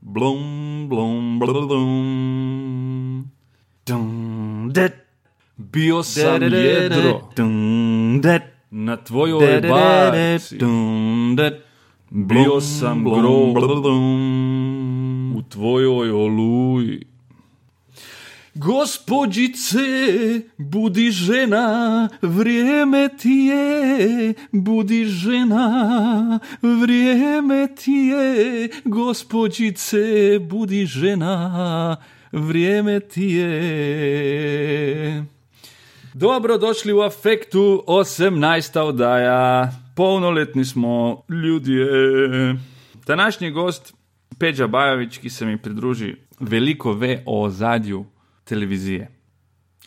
Blom, blom, blom, blom. Bio sam jedro. Na tvojoj barci. Bio sam grob. U tvojoj oluji. Gospodjice, budi žena, vrijeme ti je, budi žena, vrijeme ti je, gospodjice, budi žena, vrijeme ti je. Dobro došli v afektu, 18. oddaja, polnoletni smo ljudje. Današnji gost, Peđa Bajovič, ki se mi pridruži, veliko ve o zadju televizije,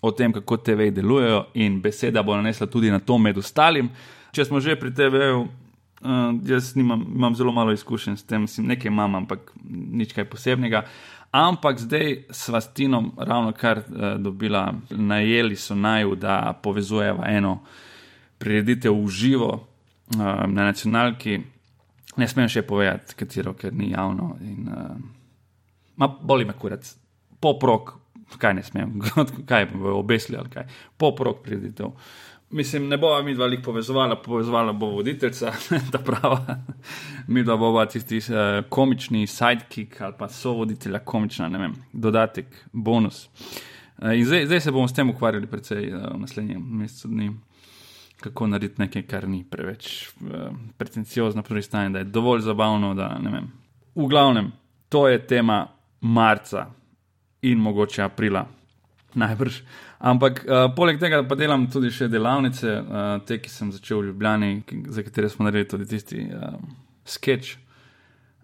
o tem, kako TV delujejo, in beseda bo nanesla tudi na to med ostalim. Če smo že pri TV-ju, uh, jaz nimam, imam zelo malo izkušenj s tem, mislim, nekaj imam, ampak nič kaj posebnega. Ampak zdaj s Tinom ravno kar uh, dobila, najeli so naju, da povezujeva eno prireditev v živo uh, na nacionalki. Ne smem še povedati, katero, ker ni javno. In, uh, ma, boli me kurac, poprok, kaj ne smem, kaj bojo obesili ali kaj, poprok prireditev. Mislim, ne bova mi dva lik povezovala, povezovala bo voditeljica, ta prava. Mi dva bova tisti uh, komični sidekick ali pa sovoditelja komična, ne vem, dodatek, bonus. Uh, zdaj, zdaj se bomo s tem ukvarjali precej uh, v naslednjem mesecu dni. Kako narediti nekaj, kar ni preveč uh, pretenciozno, strani, da je dovolj zabavno, da ne vem. V glavnem, to je tema marca in mogoče aprila, najbrž. Ampak uh, poleg tega pa delam tudi še delavnice, uh, te, ki sem začel v Ljubljani, za katere smo naredili tudi tisti uh, sketch.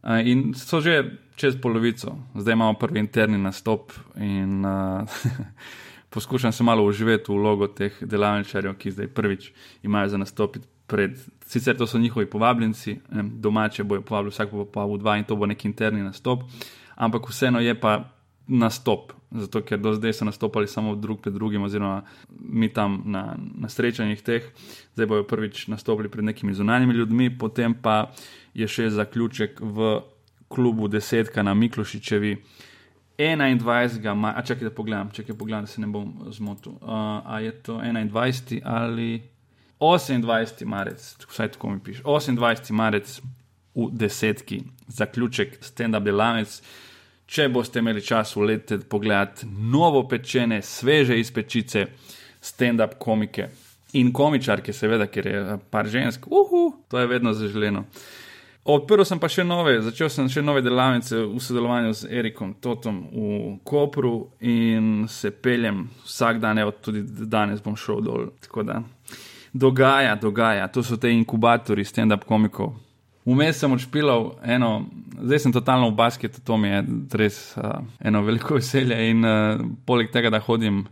Uh, in so že čez polovico, zdaj imamo prvi interni nastop in uh, poskušam se malo uživati v vlogo teh delavničarjev, ki zdaj prvič imajo za nastopiti pred. Sicer to so njihovi povabljenci, domače bojo povabili, vsak bo povabil dva in to bo neki interni nastop, ampak vseeno je pa nastop, zato ker do zdaj so nastopali samo drug pred drugim, oziroma mi tam na, na srečanjih teh, zdaj bojo prvič nastopili pred nekimi zunanjimi ljudmi, potem pa je še zaključek v klubu Desetka na Miklošičevi. 21. maja, čakaj, da pogledam, čakaj, pogledam, da se ne bom zmotil. Uh, a je to 21. ali 28. marec, vsaj tako mi piše. 28. marec v desetki, zaključek stand-up delavnic. Če boste imeli čas v letu pogledati novo pečene, sveže iz pečice, stand-up komike in komičarke, seveda, ker je par žensk, uhu, to je vedno zaželeno. Odprl sem pa še nove, začel sem še nove delavnice v sodelovanju z Erikom Totom v Kopru in se peljem vsak dan, evo tudi danes bom šel dol. Tako da dogaja, dogaja, to so te inkubatori stand-up komikov. Vmes sem odšpilal eno, zdaj sem totalno v basketu, to mi je res uh, eno veliko veselje in uh, poleg tega, da hodim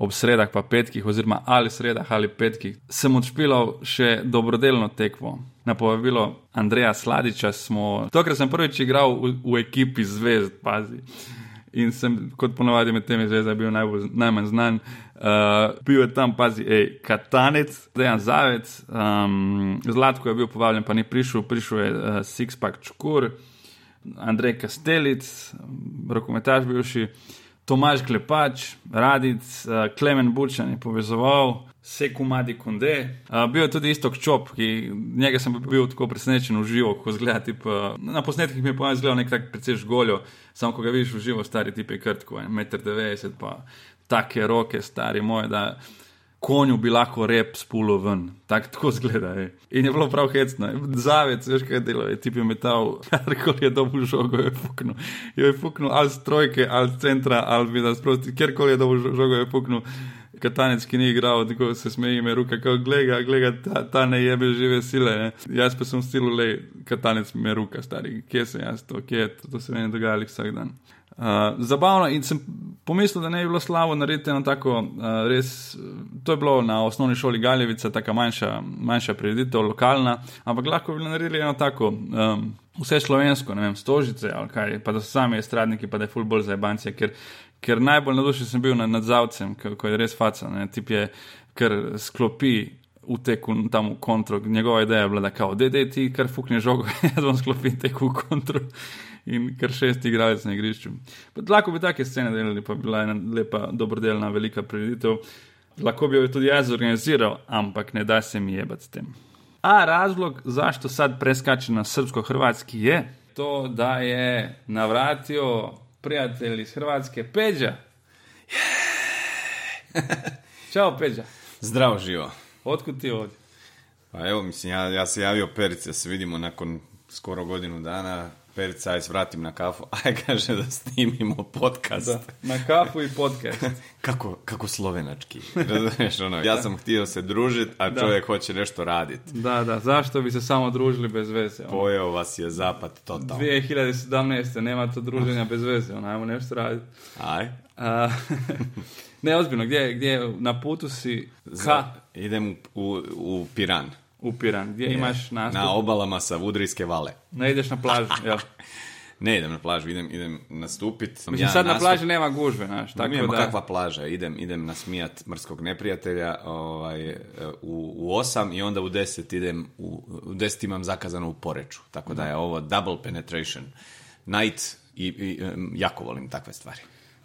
ob sredah, pa petkih, oziroma ali sredah ali petkih, sem odšpilal še dobrodelno tekmo. Na povabilo Andreja Sladiča smo, tokrat sem prvič igral v, v ekipi zvezd, pazi. In sem, kot ponovadi, med temi zvezdami bil najbolj, najmanj znan. Bil je tam, pazi, ej, Katanec, Dejan Zavec, um, Zlatko je bil povabljen, pa ni prišel, prišel je uh, Sixpack Čukur, Andrej Kastelic, rokometaš bivši. Tomaž Klepač, Radic, uh, Klemen Bučan je povezoval, Sekumadi Konde. Uh, bil je tudi isto Čop, ki njega sem bil tako presenečen v živo, ko zgleda. Tip, uh, na posnetkih mi je da je nek tak precej žgoljo, samo ko ga vidiš v živo, stari tip je krtko, 1,90 m, pa take roke, stari moje, da konju bi lahko rep spulo ven. Tak, tako zgleda. Je. In je bilo prav hecno. Zavec, veš kaj delo, je tip je metal, karkoli je dobil žogo, je fuknil. Je fuknil ali z trojke, ali z centra, ali da sprosti, kjerkoli je dobil žogo, je fuknil. Katanec, ki ni igral, tako se smeji, me ruka, kako gleda, gleda, ta, ta ne jebe žive sile. Ne. Jaz pa sem v stilu, le, katanec me ruka, stari, kje sem jaz to, kje je to, to se meni dogaja vsak dan. Uh, zabavno in sem pomislil, da ne bi bilo slabo narediti eno tako, uh, res, to je bilo na osnovni šoli Galjevica, tako manjša, manjša prireditev, lokalna, ampak lahko bi naredili eno tako, um, vse slovensko, ne vem, stožice ali kaj, pa da so sami estradniki, pa da je full bolj za banke, ker, ker najbolj nadušen sem bil nad, nad zavcem, ko je res faca, ne, tip je ker sklopi v tam v kontro. Njegova ideja je bila, da kao, dede ti kar fukne žogo, jaz bom sklopil tek v kontro. In kar šest igralcev na igrišču. Pa Lahko bi take scene delali, pa bi bila ena lepa, dobrodelna, velika prireditev. Lahko bi jo tudi jaz organiziral, ampak ne da se mi jebati s tem. A razlog, zašto sad preskačem na srpsko-hrvatski, je to, da je navratio prijatelj iz Hrvatske, Peđa. Ćao, Peđa. Zdravo živo. Otkud ti ovdje? Pa evo, mislim, ja, ja se javio Perici, da se vidimo nakon skoro godinu dana. Perica, aj svratim na kafu. Aj kaže da snimimo podcast. Da, na kafu i podcast. Kako, kako slovenački. Razumiješ, ono, ja sam htio se družiti, a čovjek hoće nešto raditi. Da, da, zašto bi se samo družili bez veze? Ono, Pojeo vas je zapad totalno. 2017. nema to druženja bez veze, ono, ajmo nešto raditi. Aj. A, ne, ozbiljno, gdje, gdje na putu si ka Za- idem u, u, u Piran. U Piran, gdje imaš nastup, Na obalama Savudrijske vale. ne ideš na plažu, jel? Ne idem na plažu, idem, idem nastupit. Mislim, sad na plaži nema gužve, znaš, Tako tako da... kakva plaža, idem, idem nasmijat mrskog neprijatelja ovaj, u, u osam i onda u deset idem, u, u deset imam zakazano u Poreču, tako da je ovo double penetration night i, i jako volim takve stvari.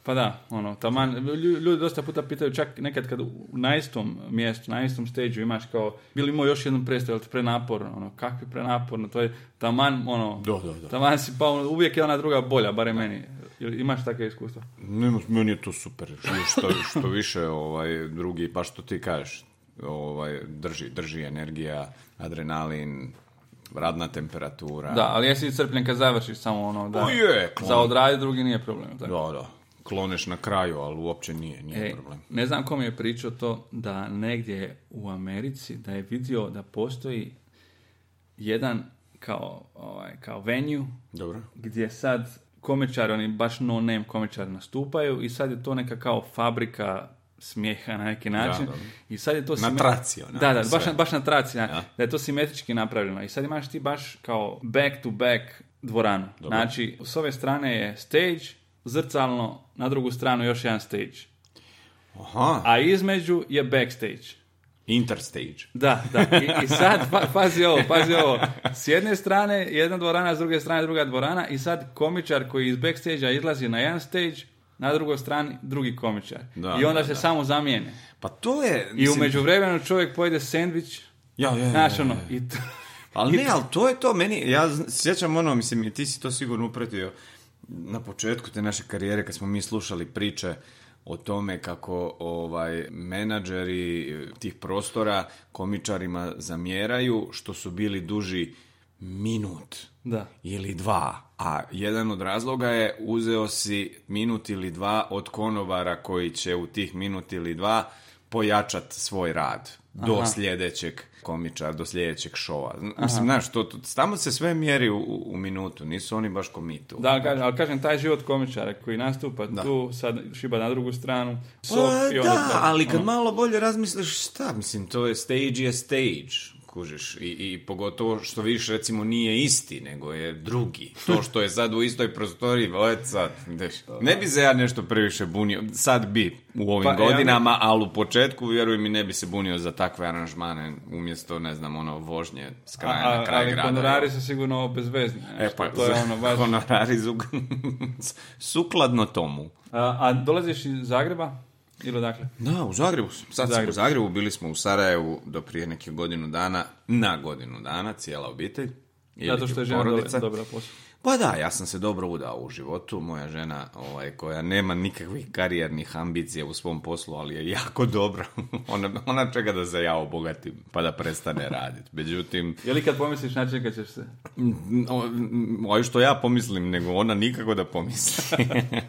Pa da, ono, taman, lju- ljudi dosta puta pitaju, čak nekad kad u- na istom mjestu, na istom stage imaš kao, bili imao još jednu predstavu, prenaporno, ono, kakvi prenaporno, to je taman, ono, Da, da, da. taman si pa, ono, uvijek je ona druga bolja, barem meni. Imaš takve iskustva? Ne, meni je to super, što, što više ovaj, drugi, pa što ti kažeš, ovaj, drži, drži energija, adrenalin, radna temperatura. Da, ali jesi crpljen kad završiš samo ono, da, Pa je, za odraditi drugi nije problem. Tako. Da, da. Kloneš na kraju, ali uopće nije, nije E, problem. ne znam kom je pričao to da negdje u Americi da je vidio da postoji jedan kao, ovaj, kao venue Dobro. gdje sad komičari, oni baš no name komičari nastupaju i sad je to neka kao fabrika smijeha na neki način. dobro. I sad je to Na traci, onako, Da, da, baš sve. baš na traci. Ja. Da je to simetrički napravljeno. I sad imaš ti baš kao back to back dvoranu. Znači, s ove strane je stage, zrcalno, na drugu stranu još jedan stage. Aha, A između je backstage. interstage. Da, da. I, i sad, pa, pazi ovo, pazi ovo. S jedne strane jedna dvorana, s druge strane druga dvorana i sad komičar koji iz backstage izlazi na jedan stage, na drugoj strani drugi komičar. Da, I onda da, se da. samo zamijene. Pa to je... I u međuvremenu čovjek pojede sendvič, Ja, ja, ja, znaš ono, ja. i to- Ali ne, ali to je to meni, ja sjećam ono, mislim, i ti si to sigurno upratio na početku te naše karijere kad smo mi slušali priče o tome kako ovaj menadžeri tih prostora komičarima zamjeraju što su bili duži minut da. ili dva. A jedan od razloga je uzeo si minut ili dva od konobara koji će u tih minut ili dva pojačat svoj rad do sljedećeg komičara, do sljedećeg šova. Mislim, znaš, to, to, tamo se sve mjeri u, u minutu, nisu oni baš komitu. Da, ali kažem, ali kažem, taj život komičara koji nastupa tu, sad šiba na drugu stranu, Pa i onda... da, ali kad ono, malo bolje razmisliš, šta, mislim, to je stage je stage, kužiš, i, i pogotovo što vidiš, recimo, nije isti, nego je drugi. To što je sad u istoj prostoriji, ovo sad, ne bi se ja nešto previše bunio, sad bi u ovim Pa, ja godinama, ali u početku, vjeruj mi, ne bi se bunio za takve aranžmane, umjesto, ne znam, ono, vožnje s kraja a, na kraj ali grada. honorari su sigurno bezvezni. E pa, to je ono baš... honorari su sukladno tomu. A, a dolaziš iz Zagreba? Ili odakle? Da, u Zagrebu. Sad sam Zagrebu. u Zagrebu, bili smo u Sarajevu do prije nekih godinu dana, na godinu dana, cijela obitelj. Zato što je žena dobra posao. Pa da, ja sam se dobro udao u životu. Moja žena, ovaj, koja nema nikakvih karijernih ambicija u svom poslu, ali je jako dobra. ona, ona čeka da se ja obogatim, pa da prestane raditi. Međutim, Je li kad pomisliš načekat ćeš se? Ovo što ja pomislim, nego ona nikako da pomisli.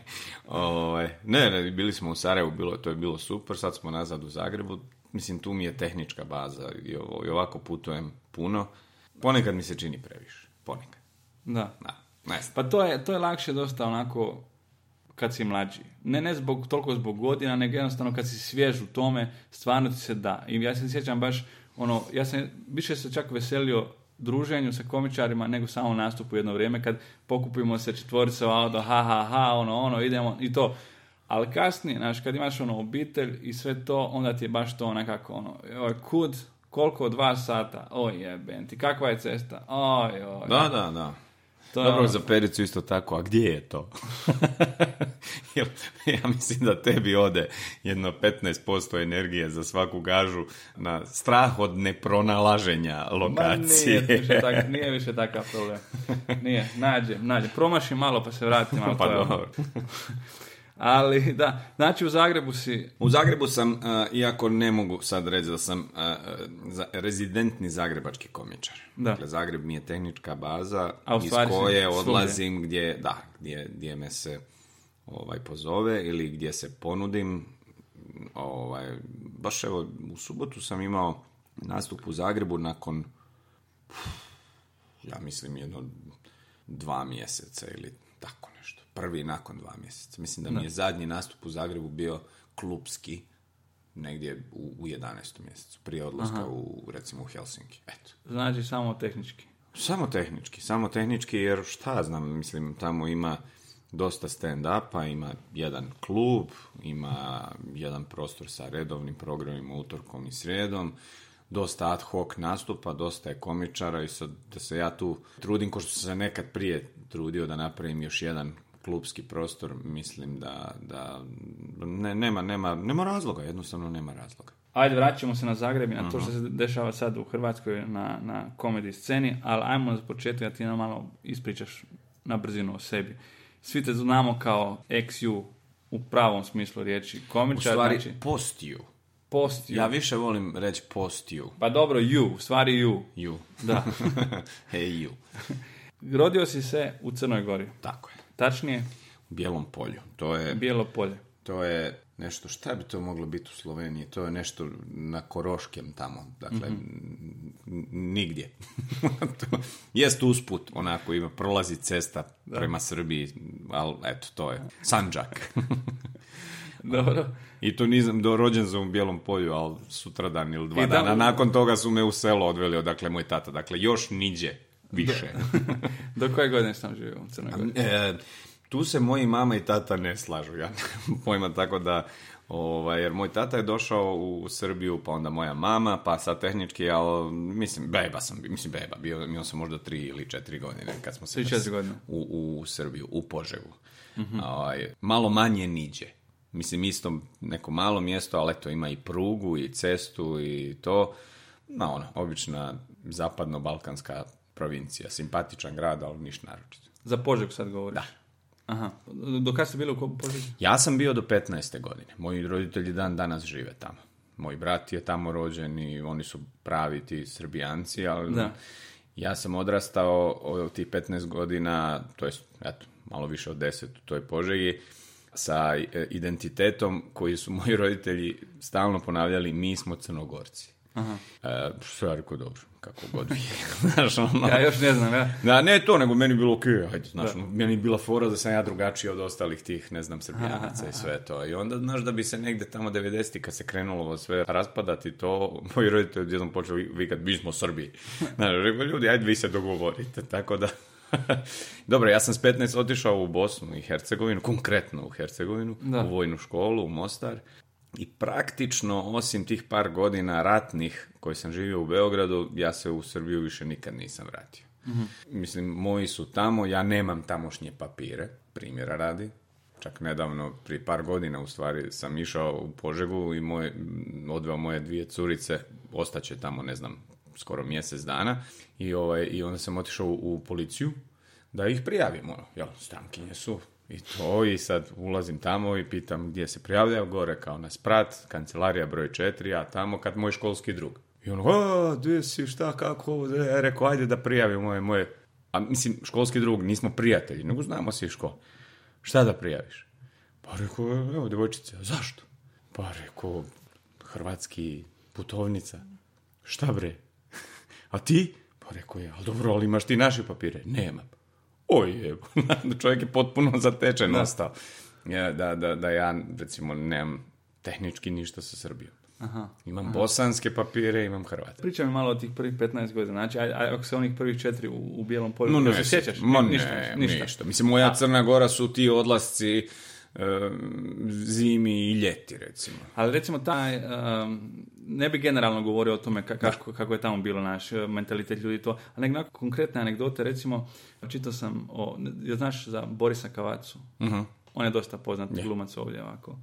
ovaj, ne, ne, bili smo u Sarajevu, bilo, to je bilo super, sad smo nazad u Zagrebu. Mislim, tu mi je tehnička baza i ovako putujem puno. Ponekad mi se čini previše. Ponekad. Da. Da, ne. Pa to je, to je lakše dosta onako kad si mlađi. Ne, ne zbog, toliko zbog godina, nego jednostavno kad si svjež u tome, stvarno ti se da. I ja se sjećam baš, ono, ja sam više se čak veselio druženju sa komičarima nego samo nastupu jedno vrijeme kad pokupimo se četvorice u auto, ha ha ha, ono, ono, idemo i to. Ali kasnije, znaš, kad imaš ono obitelj i sve to, onda ti je baš to nekako ono, oj, kud, koliko, dva sata, oj jeben ti, kakva je cesta, oj, oj. Da, da, da. To je Dobro, ono- za pericu isto tako, a gdje je to? Jer ja mislim da tebi ode jedno 15% energije za svaku gažu na strah od nepronalaženja Ma lokacije. nije više, tak, nije više takav problem. Nije, nađem, nađem. Promašim malo pa se vratim. Pa je ono. dobro. Ali da, znači u Zagrebu si, U Zagrebu sam, uh, iako ne mogu sad reći da sam uh, za, rezidentni zagrebački komičar. Da. Dakle, Zagreb mi je tehnička baza A iz koje odlazim gdje, da, gdje, gdje me se ovaj, pozove ili gdje se ponudim. Ovaj, baš evo, u subotu sam imao nastup u Zagrebu nakon ja mislim jedno dva mjeseca ili tako. Prvi nakon dva mjeseca. Mislim da mi je zadnji nastup u Zagrebu bio klubski negdje u, u 11. mjesecu, prije odlaska u, recimo, u Helsinki. Eto. znači samo tehnički. Samo tehnički, samo tehnički, jer šta znam, mislim, tamo ima dosta stand-upa, ima jedan klub, ima jedan prostor sa redovnim programima utorkom i srijedom, dosta ad hoc nastupa, dosta je komičara i sad da se ja tu trudim, ko što sam se nekad prije trudio da napravim još jedan klubski prostor, mislim da, da ne, nema, nema, nema razloga, jednostavno nema razloga. Ajde, vraćamo se na Zagreb i na to što Mhm. se dešava sad u Hrvatskoj na, na komedi sceni, ali ajmo za početak da ti nam malo ispričaš na brzinu o sebi. Svi te znamo kao ex-you u pravom smislu riječi U komičar, stvari, znači post you. post you. Ja više volim reći post you. Pa dobro, you, u stvari you. You. Da. hey you. Rodio si se u Crnoj Gori. Tako je. Tačnije, U Bijelom polju. To je, Bijelo polje. to je nešto, šta bi to moglo biti u Sloveniji? To je nešto na Koroškem tamo. Dakle, n- nigdje. to, jest usput, onako, ima, prolazi cesta prema Srbiji, ali eto, to je. Sanđak. Dobro. I to nisam do rođen sam u Bijelom polju, ali sutradan ili dva I da- dana. Nakon toga su me u selo odveli, odakle moj tata. Dakle, još niđe više. Do koje godine sam živio u Crnoj Gori? E, tu se moji mama i tata ne slažu, ja pojma, tako da, ovaj, jer moj tata je došao u Srbiju, pa onda moja mama, pa sad tehnički, ali mislim, beba sam, bio, mislim beba, bio, imao sam možda tri ili četiri godine kad smo se godine. u, u Srbiju, u Požegu. Ovaj, malo manje niđe. Mislim, isto neko malo mjesto, ali eto, ima i prugu i cestu i to. No, ono, obična zapadno-balkanska provincija. Simpatičan grad, ali ništa naročito. Za Požegu sad govoriš? Da. Aha. Do kada ste bili u Požegi? Ja sam bio do 15. godine. Moji roditelji dan danas žive tamo. Moj brat je tamo rođen i oni su pravi ti srbijanci, ali Da. ja sam odrastao od tih 15 godina, to jest, eto, malo više od 10 u toj Požegi, sa e, identitetom koji su moji roditelji stalno ponavljali, mi smo crnogorci. Aha. E, što ja rekao, dobro, kako god vi. Znaš, ono, Ja još ne znam, ja. da, ne to, nego meni je bilo okej, ajde, znaš, ono, meni je bila fora da sam ja drugačiji od ostalih tih, ne znam, srbijanaca i sve to. I onda, znaš, da bi se negde tamo 90 kad se krenulo ovo sve raspadati to, moji roditelji odjednom počeli vikat, mi smo Srbi. Znaš, rekao, ljudi, ajde vi se dogovorite, tako da... Dobro, ja sam s 15 otišao u Bosnu i Hercegovinu, konkretno u Hercegovinu, Da. u vojnu školu, u Mostar. I praktično, osim tih par godina ratnih koji sam živio u Beogradu, ja se u Srbiju više nikad nisam vratio. Mislim, moji su tamo, ja nemam tamošnje papire, primjera radi. Čak nedavno, prije par godina u stvari, sam išao u Požegu i moj, odveo moje dvije curice, ostaće tamo, ne znam, skoro mjesec dana. I, ovaj, I onda sam otišao u, u policiju da ih prijavim, ono, jel, strankinje su i to, i sad ulazim tamo i pitam gdje se prijavljaju, gore kao na sprat, kancelarija broj četiri, a tamo kad moj školski drug. I ono, a, gdje si, šta, kako, ja rekao, ajde da prijavim moje, moje, a mislim, školski drug, nismo prijatelji, nego znamo se iz. Šta da prijaviš? Pa rekao, evo, djevojčice, zašto? Pa rekao, hrvatski putovnica. Šta bre? A ti? Pa rekao je, ali dobro, ali imaš ti naše papire? Nemam. Oj, jebo. čovjek je potpuno zatečen ostao. Ja, da, da, da ja, recimo, nemam tehnički ništa sa Srbijom. Aha. Imam bosanske papire, imam hrvate. Pričaj mi malo o tih prvih 15 godina. Znači, aj, aj, ako se onih prvih četiri u, u bijelom polju, No, ne, se sjećaš? Ma ne, ništa, ništa. Mislim, moja Crna Gora su ti odlasci zimi i ljeti, recimo. Ali recimo taj, um, ne bi generalno govorio o tome ka- kako, kako je tamo bilo naš uh, mentalitet ljudi i to, ali nek onako konkretne anegdote, recimo, čitao sam o, znaš za Borisa Kavacu, on je dosta poznat glumac ovdje ovako.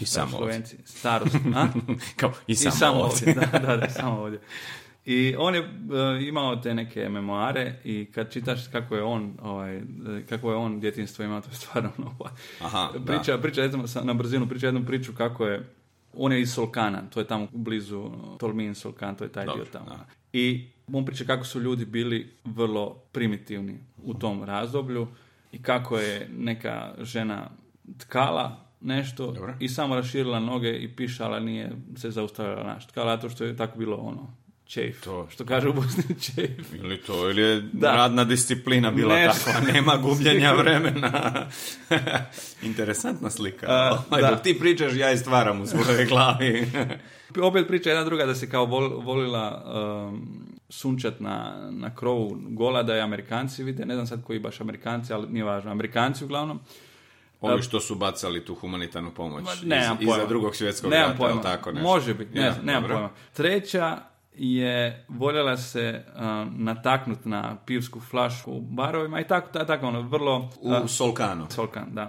I samo ovdje. Starost, a? Kao, i I samo, samo ovdje. ovdje, da, da, da, samo ovdje. I on je e, imao te neke memoare i kad čitaš kako je on, ovaj, kako je on djetinstvo imao, to je stvarno ono, ovaj, Aha, priča, priča, recimo, sa- na brzinu, priča jednu priču kako je, on je iz Solkana, to je tamo blizu Tolmin, Solkan, to je taj Dobro, dio tamo. da. I on priča kako su ljudi bili vrlo primitivni u tom razdoblju i kako je neka žena tkala nešto Dobro. i samo raširila noge i pišala, nije se zaustavila naš tkala, zato što je tako bilo ono, čejf, To. što kaže u Bosni čejf. Ili to, ili je Da. radna disciplina bila Nešto. takva, nema gubljenja vremena. Interesantna slika. A, Ovaj, da. Dok ti pričaš, ja je stvaram u svojoj glavi. Opet priča jedna druga da se kao vol- volila um, sunčat na, na krovu gola da je Amerikanci vide, ne znam sad koji baš Amerikanci, ali nije važno, Amerikanci uglavnom. Ovi što su bacali tu humanitarnu pomoć Ma, iz, iza drugog svjetskog nemam rata, pojma. tako nešto. Može biti, ne, Ja, nemam dobro. pojma. Treća je voljela se uh, nataknut na pivsku flašu u barovima i tako, ta- tako ono, vrlo... U uh, Solkanu. Solkan, da.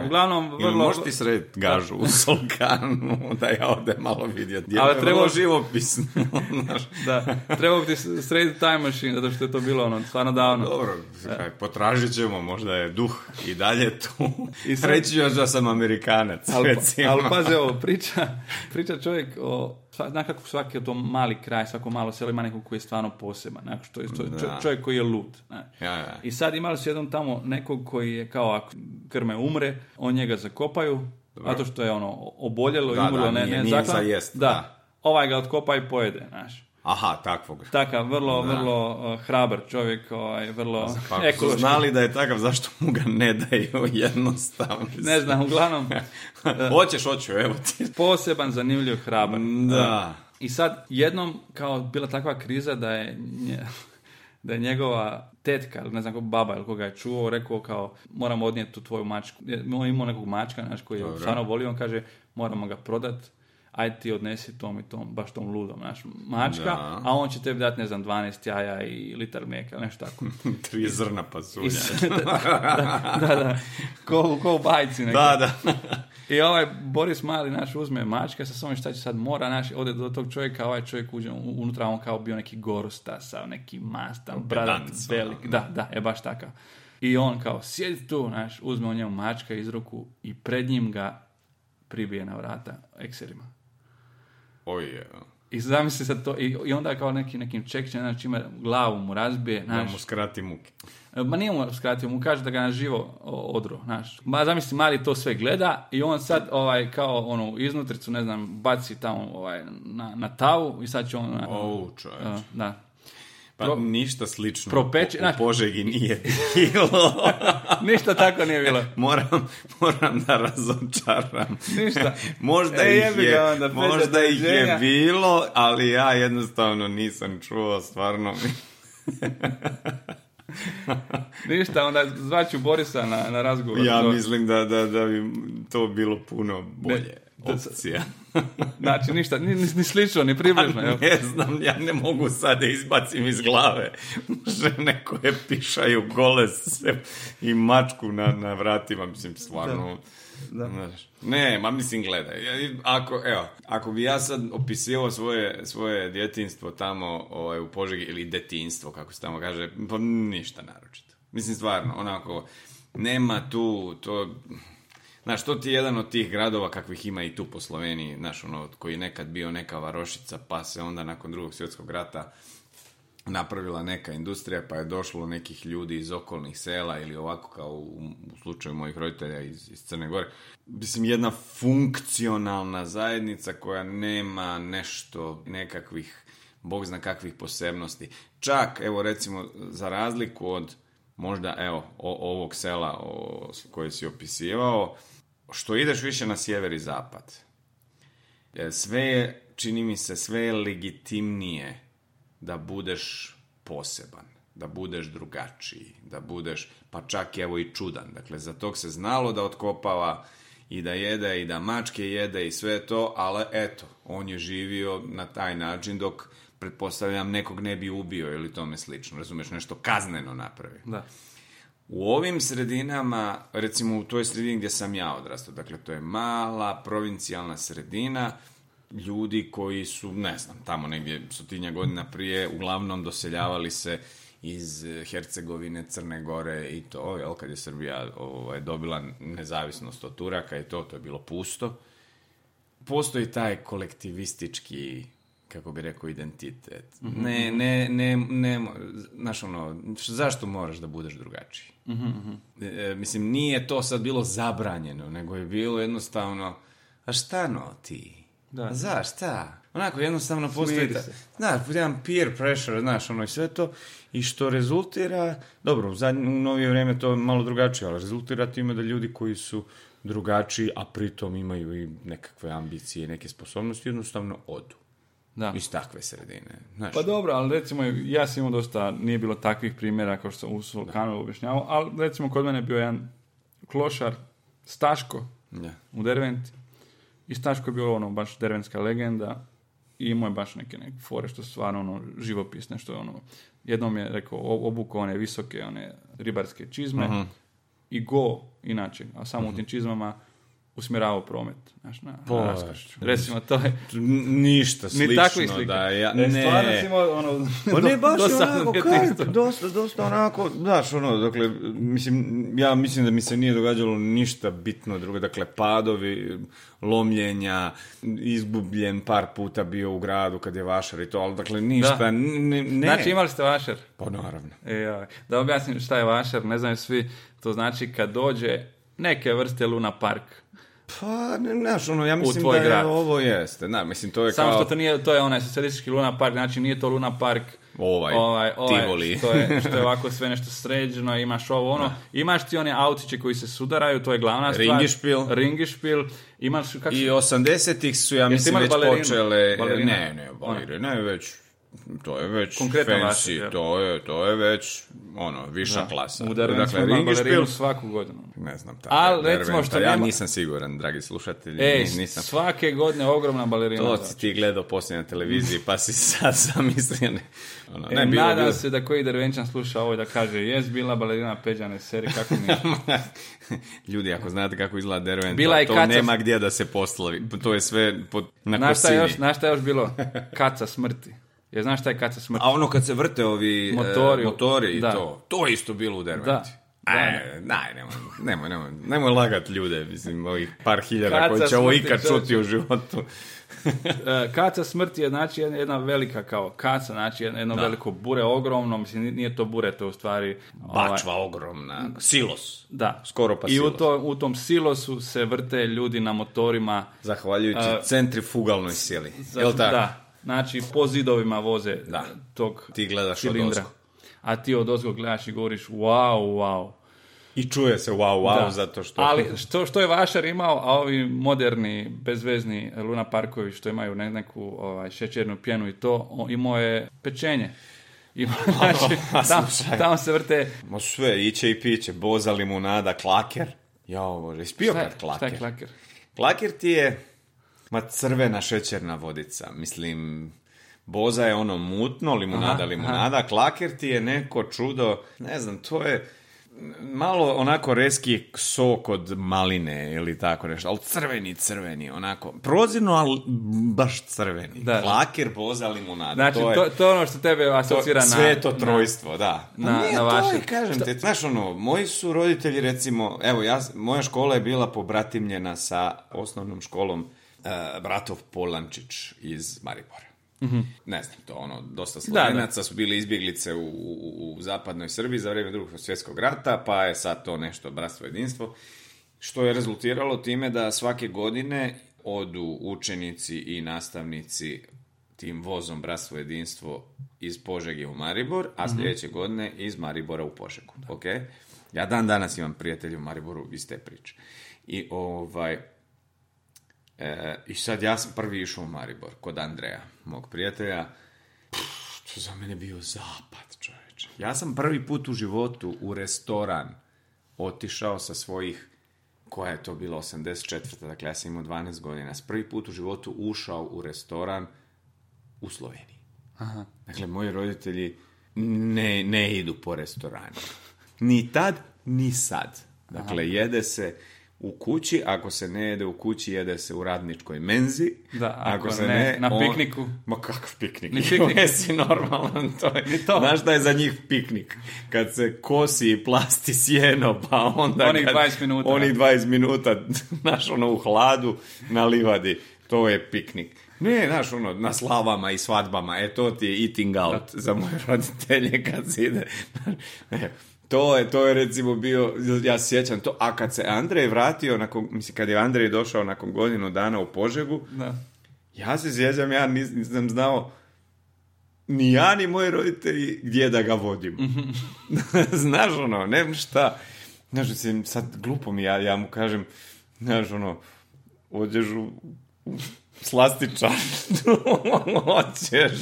Uh, uglavnom, Ili vrlo... možeš ti srediti gažu u Solkanu, da ja ovdje malo vidjeti. Ali Ali treba- treba živopisno. znaš. Da, trebao bi ti srediti time machine, zato što je to bilo ono, stvarno davno. Dobro, kaj, potražit ćemo, možda je duh i dalje tu. I sad- Reći ću još da sam Amerikanac, Ali, recimo. ali pazi ovo, priča, priča čovjek o, zna kako svaki je to mali kraj, svako malo selo ima nekog koji je stvarno poseban, znači, što je, čovjek koji je lud. znaš. Ja, ja. I sad imali su jednom tamo nekog koji je kao ako krme umre, on njega zakopaju, zato što je ono oboljelo Da, i umrlo, da, ne, nije- ne, nije zaklan. za jest, da. da. Ovaj ga otkopa i pojede, znaš. Aha, takvog. Takav, vrlo, vrlo uh, hrabar čovjek, ovaj, vrlo Pa su ekološki. znali da je takav, zašto mu ga ne daju jednostavno? Ne znam, uglavnom, Hoćeš, hoću, evo ti. poseban, zanimljiv, hrabar. Da. I sad jednom kao bila takva kriza da je nje- da je njegova tetka, ne znam ko baba ili koga je čuo, rekao kao moramo odnijeti tu tvoju mačku. On imao nekog mačka, znaš, koji je stvarno volio, on kaže moramo ga prodat, aj ti odnesi tom i tom, baš tom ludom, znaš, mačka, Da. a on će tebi dati, ne znam, 12 jaja i litar mlijeka, nešto tako. Tri zrna pasulja. da, da, da, ko, ko u bajci nekoj. Da, da. I ovaj Boris Mali naš uzme mačka sa sobom šta će sad mora naš ode do tog čovjeka, ovaj čovjek uđe unutra, on kao bio neki gorusta sa neki mastan, bradat, Pedant, velik, da, da, je baš takav. I on kao sjedi tu, naš, uzme on njemu mačka iz ruku i pred njim ga pribije na vrata ekserima. Oj, je. I zamisli se to, i, i onda kao neki, nekim čekćem, znači ima glavu mu razbije, Da znaš, mu skrati muke. Ma nije mu skratio, mu kaže da ga na živo odro, znaš. Ma zamisli, mali to sve gleda i on sad ovaj kao onu iznutricu, ne znam, baci tamo ovaj, na, na tavu i sad će on... na- uh, da. Pa Pro- ništa slično propeče- u, u Požegi nije bilo. Ništa tako nije bilo. moram, moram da razočaram. Ništa. možda E, ih je, onda, možda ih je bilo, ali ja jednostavno nisam čuo, stvarno. Ništa, onda zvaću Borisa na, na razgovor. ja mislim da, da, da bi to bilo puno bolje opcija. Znači, ništa, ni, ni, ni slično, ni približno. jel? ne znam, ja ne mogu sad da izbacim iz glave žene koje pišaju gole se i mačku na, na vratima, mislim, stvarno... Znaš, ne, ma mislim, gledaj, ja- ako, evo, ako bi ja sad opisivao svoje, svoje djetinstvo tamo ovaj, u Požegi, ili detinstvo, kako se tamo kaže, pa ništa naročito. Mislim, stvarno, onako, nema tu, to, Znaš, to ti je jedan od tih gradova kakvih ima i tu po Sloveniji, znaš, ono, koji je nekad bio neka varošica, pa se onda nakon drugog svjetskog rata napravila neka industrija, pa je došlo nekih ljudi iz okolnih sela ili ovako kao u, u slučaju mojih roditelja iz, iz Crne Gore. Mislim, jedna funkcionalna zajednica koja nema nešto, nekakvih, bog zna kakvih posebnosti. Čak, evo recimo, za razliku od možda, evo, o, ovog sela o, koje si opisivao, što ideš više na sjever i zapad, E, sve je, čini mi se, sve je legitimnije da budeš poseban, da budeš drugačiji, da budeš, pa čak evo i čudan. Dakle, za tog se znalo da otkopava i da jede i da mačke jede i sve to, ali eto, on je živio na taj način dok pretpostavljam nekog ne bi ubio ili tome slično, razumeš, nešto kazneno napravi. Da. U ovim sredinama, recimo u toj sredini gdje sam ja odrastao, dakle to je mala provincijalna sredina, ljudi koji su, ne znam, tamo negdje stotinja godina prije, uglavnom doseljavali se iz Hercegovine, Crne Gore i to, jel, kad je Srbija ovaj, dobila nezavisnost od Turaka i to, to je bilo pusto. Postoji taj kolektivistički kako bi rekao, identitet. Ne, ne, ne, ne, znaš ono, zašto moraš da budeš drugačiji? E, mislim, nije to sad bilo zabranjeno, nego je bilo jednostavno, a šta no ti? Da. Za, šta? Onako, jednostavno postoji... Ta-. Znaš, jedan peer pressure, znaš, ono i sve to, i što rezultira, dobro, u, zadnje, u novije vrijeme to je malo drugačije, ali rezultira time da ljudi koji su drugačiji, a pritom imaju i nekakve ambicije i neke sposobnosti, jednostavno odu Da. iz takve sredine. Znaš, Pa dobro, ali recimo ja sam imao dosta, nije bilo takvih primjera kao što sam u Solkanu objašnjavao, ali recimo kod mene je bio jedan klošar, Staško, Ja. u Derventi. I Staško je bio ono, baš dervenska legenda i imao je baš neke, neke fore što su stvarno ono, živopisne, što je ono, jednom je rekao, o- obukao one visoke, one ribarske čizme i go, inače, a samo u tim čizmama usmjeravao promet. Znaš, na, na Bože. raskršću. Recimo, to je, Ništa ni takvih slično slika. da ja... E, stvarno si imao ono, Pa ne, baš dosadno onako, dosta, dosta onako, znaš, ono, dakle, mislim, ja mislim da mi se nije događalo ništa bitno drugo, dakle, padovi, lomljenja, izgubljen par puta bio u gradu kad je vašar i to, ali dakle, ništa, Da. ne, ne. Znači imali ste vašer? Pa naravno. E. Da objasnim šta je vašer, ne znaju svi, to znači kad dođe neke vrste Luna Park. Pa, ne, znaš, ono, ja mislim da je grad. ovo jeste, da, mislim, to je Samo kao... što to nije, to je onaj socijalistički Luna Park, znači nije to Luna Park Ovaj, ovaj, ovaj, Tivoli. Što je, što je ovako sve nešto sređeno, imaš ovo ono, imaš ti one autiće koji se sudaraju, to je glavna stvar. Ringišpil. Ringišpil. Imaš, kako I se- 80-ih su, ja mislim, već balerinu? počele... Balerina? Ne, ne, balerine je već... To je već Konkretno fancy, jel? to je, to je već, ono, viša klasa. Derventu smo dakle, Ringišpil, svaku godinu. ne znam, ta Al, Derventa, recimo što ja nema- nisam siguran, dragi slušatelji, Ej, nis- nisam. svake godine ogromna balerina. To si ti gledao poslije na televiziji, pa si sad zamislio, ne, ono, E, ne, bilo, nadam bilo. se da koji Dervenčan sluša ovo da kaže jes bila balerina Peđane seri, kako nije. Ljudi, ako znate kako izgleda Derventa, Bila je to kaca- nema gdje da se poslavi, to je sve pod, na šta, kosini. još, znaš šta je još bilo? Kaca smrti. Je znaš šta je kaca smrti? A ono kad se vrte ovi e, Motori. motori i Da. to, to je isto bilo u Derventi. Da. Aj, daj, nemoj, nemoj, nemoj, nemoj lagat ljude, mislim, ovih par hiljada koji će ovo ikad čuti u životu. E, kaca smrti je znači jedna, velika kao kaca, znači jedno, jedno veliko bure, ogromno, mislim nije- to bure, to je u stvari... ovaj, Bačva ogromna, silos. da. Skoro pa I u, silos. to, u tom silosu se vrte ljudi na motorima. Zahvaljujući A, centrifugalnoj sili. Jel tako? Da. Znači, po zidovima voze Da. tog Ti gledaš od cilindra. ozgo. A ti od ozgo gledaš i govoriš wow, wow. I čuje se wow, wow, Da. zato što... Ali što, što je Vašar imao, a ovi moderni, bezvezni Luna Parkovi što imaju ne, neku ovaj, šećernu pjenu i to, imao je pečenje. Ima, znači, tam, slušaj. tamo se vrte... Ma sve, iće i piće, boza, limunada, klaker. Jao, bože, ispio kad klaker? šta je klaker? Klaker ti je, ma crvena šećerna vodica, mislim, boza je ono mutno, limunada, Aha, limunada, klaker ti je neko čudo, ne znam, to je malo onako reski sok od maline ili tako nešto, ali crveni, crveni, onako, prozirno, ali baš crveni. Da. Klaker, boza, limunada, Znači, to je... to, to je ono što tebe asocira na... sve je to na- trojstvo, da. Pa na- nije na to, vaše. i kažem te, znaš ono, moji su roditelji recimo, evo, ja, moja škola je bila pobratimljena sa osnovnom školom Bratov Polančić iz Maribora. Ne znam, to ono, dosta Mhm. Da, da. slovenaca su bili izbjeglice u, u, u zapadnoj Srbiji za vrijeme drugog svjetskog rata, pa je sad to nešto bratstvo jedinstvo, što je rezultiralo time da svake godine odu učenici i nastavnici tim vozom Bratstvo jedinstvo iz Požege u Maribor, a sljedeće godine iz Maribora u Požegu. Ok? Ja dan danas imam prijatelje u Mariboru iz te priče. I ovaj... E, I sad ja sam prvi išao u Maribor, kod Andreja, mog prijatelja. Pff, to za mene bio zapad, čovječe. Ja sam prvi put u životu u restoran otišao sa svojih koja je to bila 84. Dakle, ja sam imao 12 godina. S prvi put u životu ušao u restoran u Sloveniji. Aha. Dakle, moji roditelji ne, ne idu po restoranu. Ni tad, ni sad. Dakle, jede se u kući, ako se ne jede u kući, jede se u radničkoj menzi. Da, ako ne, na pikniku. Ma kakav piknik? Ni piknik. Jesi normalan, to je. Ni to. Znaš šta je za njih piknik? Kad se kosi i plasti sjeno, pa onda... Onih kad- 20 minuta. Onih 20 minuta, znaš, ono, u hladu, na livadi. To je piknik. Ne, znaš, ono, na slavama i svadbama, e, to ti je eating out za moje roditelje kad se ide. To je, to je recimo bio, ja sjećam to, a kad se Andrej vratio, nakon, mislim, kad je Andrej došao nakon godinu dana u Požegu, Da. ja se sjećam, ja nis- nisam znao ni ja ni moji roditelji gdje da ga vodim. znaš ono, nemam šta. Znaš, mislim, sad glupo mi, ja, ja mu kažem, znaš ono, odeš u, slastičar, hoćeš,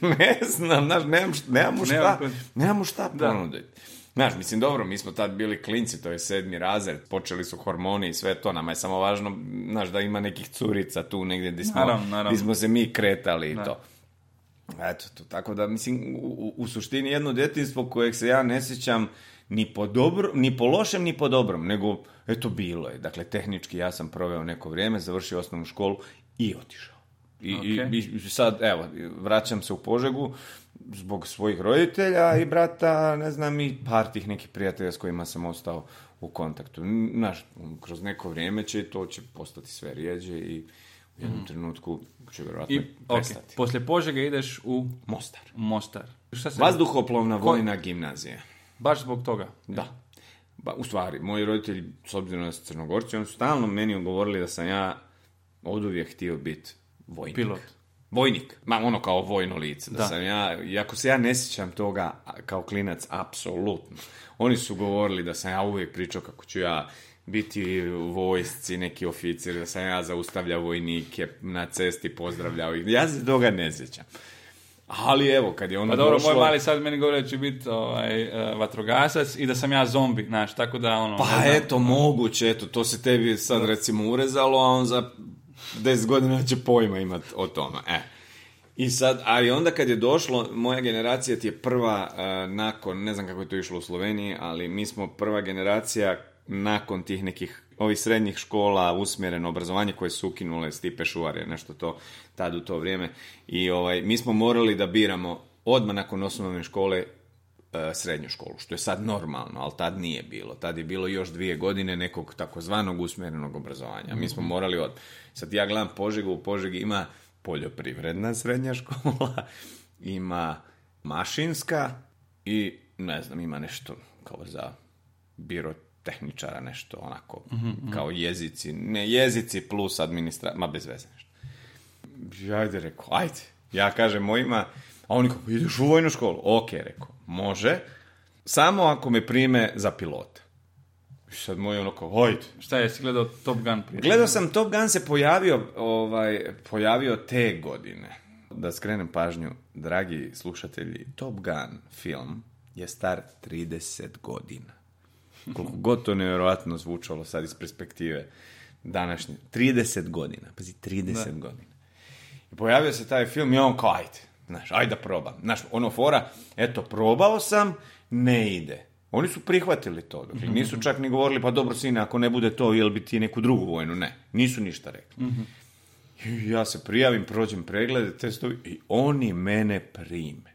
ne znam, znaš, nemam, nemam mu šta, Nemam šta Da. ponuditi. Znaš, mislim, dobro, mi smo tad bili klinci, to je sedmi razred, počeli su hormoni i sve to, nama je samo važno, znaš, da ima nekih curica tu negdje gdje smo, Naravno, naravno. gdje smo se mi kretali i to. Eto, to, tako da, mislim, u, u- suštini jedno djetinstvo kojeg se ja ne sjećam ni po, dobro, ni po lošem, ni po dobrom, nego, eto, bilo je. Dakle, tehnički ja sam proveo neko vrijeme, završio osnovnu školu i otišao. I, i- Ok. i, sad, evo, vraćam se u Požegu zbog svojih roditelja i brata, ne znam, i par tih nekih prijatelja s kojima sam ostao u kontaktu. Znaš, kroz neko vrijeme će to će postati sve rijeđe i u jednom trenutku će vjerojatno I, i ok, prestati. poslije Požega ideš u Mostar. Mostar. Šta se... Vazduhoplovna vojna gimnazija. Baš zbog toga. Da. Ba, u stvari, moji roditelji, s obzirom da su crnogorci, oni su stalno meni govorili da sam ja od uvijek htio biti vojnik. Pilot. Vojnik, ma ono kao vojno lice. Da, Da. sam ja, iako se ja ne sjećam toga kao klinac, apsolutno. Oni su govorili da sam ja uvijek pričao kako ću ja biti vojsci, neki oficir, da sam ja zaustavljao vojnike na cesti, pozdravljao ih. Ja se toga ne sjećam. Ali evo, kad je ono Pa dobro, došlo... moj mali sad meni govori da će biti ovaj, eh, vatrogasac i da sam ja zombi, znaš, tako da ono... Pa eto, moguće, eto, to se tebi sad recimo urezalo, a on za 10 godina će pojma imat o tome. E. I sad, ali onda kad je došlo, moja generacija ti je prva e, nakon, ne znam kako je to išlo u Sloveniji, ali mi smo prva generacija nakon tih nekih ovih srednjih škola, usmjereno obrazovanje koje su ukinule Stipe Šuvar nešto to tad u to vrijeme. I ovaj, mi smo morali da biramo odmah nakon osnovne škole srednju školu, što je sad normalno, ali tad nije bilo. Tad je bilo još dvije godine nekog takozvanog usmjerenog obrazovanja. Mi smo morali od... Sad ja gledam Požegu, u Požegi ima poljoprivredna srednja škola, ima mašinska i ne znam, ima nešto kao za birotehničara, nešto onako, kao jezici, ne jezici plus administra... ma bez veze nešto. Ja ajde, rekao, ajde. Ja kažem mojima, a oni kao, ideš u vojnu školu? Ok, rekao, može, samo ako me prime za pilota. I sad moj ono kao, ajde. Šta je, si gledao Top Gun prije? Gledao sam Top Gun se pojavio, ovaj, pojavio te godine. Da skrenem pažnju, dragi slušatelji, Top Gun film je star 30 godina. Koliko god to nevjerojatno zvučalo sad iz perspektive današnje. 30 godina, pazi, 30 godina. I pojavio se taj film i on kao, ajde, znaš, ajde da probam. Znaš, ono fora, eto, probao sam, ne ide. Oni su prihvatili to. Dakle, nisu čak ni govorili, pa dobro, sine, ako ne bude to, jel bi ti neku drugu vojnu? Ne, nisu ništa rekli. I ja se prijavim, prođem preglede, testovi i oni mene prime.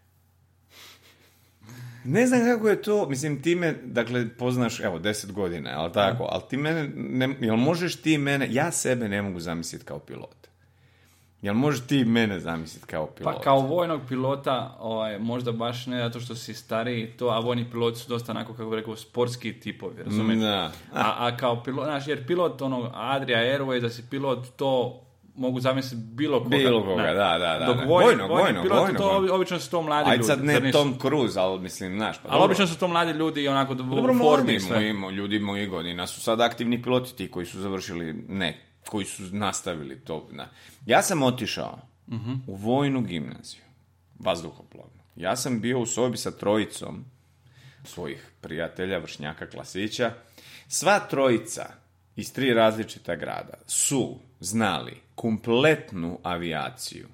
Ne znam kako je to, mislim, ti me, dakle, poznaš, evo, deset godina, ali tako, ali ti mene, ne, jel možeš ti mene, ja sebe ne mogu zamisliti kao pilot. Jel možeš ti mene zamisliti kao pilot? Pa kao vojnog pilota, ovaj, možda baš ne zato što si stariji, to, a vojni piloti su dosta onako, kako bi rekao, sportski tipovi, razumiješ? Da. A, a kao pilot, znaš, jer pilot, ono, Adria Airways, da si pilot, to mogu zamisliti bilo koga. Bilo koga, da, da, da, Dok vojni, Vojnog, vojni vojnog, pilot, vojnog, to vojnog. obično su to mladi Ajde ljudi. sad zar ne? Tom Cruise, ali mislim, znaš, pa Ali dobro. obično su to mladi ljudi i onako u Dobro, formi moji, ljudi mojih godina su sad aktivni piloti ti koji su završili, ne, koji su nastavili to. Na. Ja sam otišao u vojnu gimnaziju, vazduhoplovnu. Ja sam bio u sobi sa trojicom svojih prijatelja, vršnjaka, klasića. Sva trojica iz tri različita grada su znali kompletnu avijaciju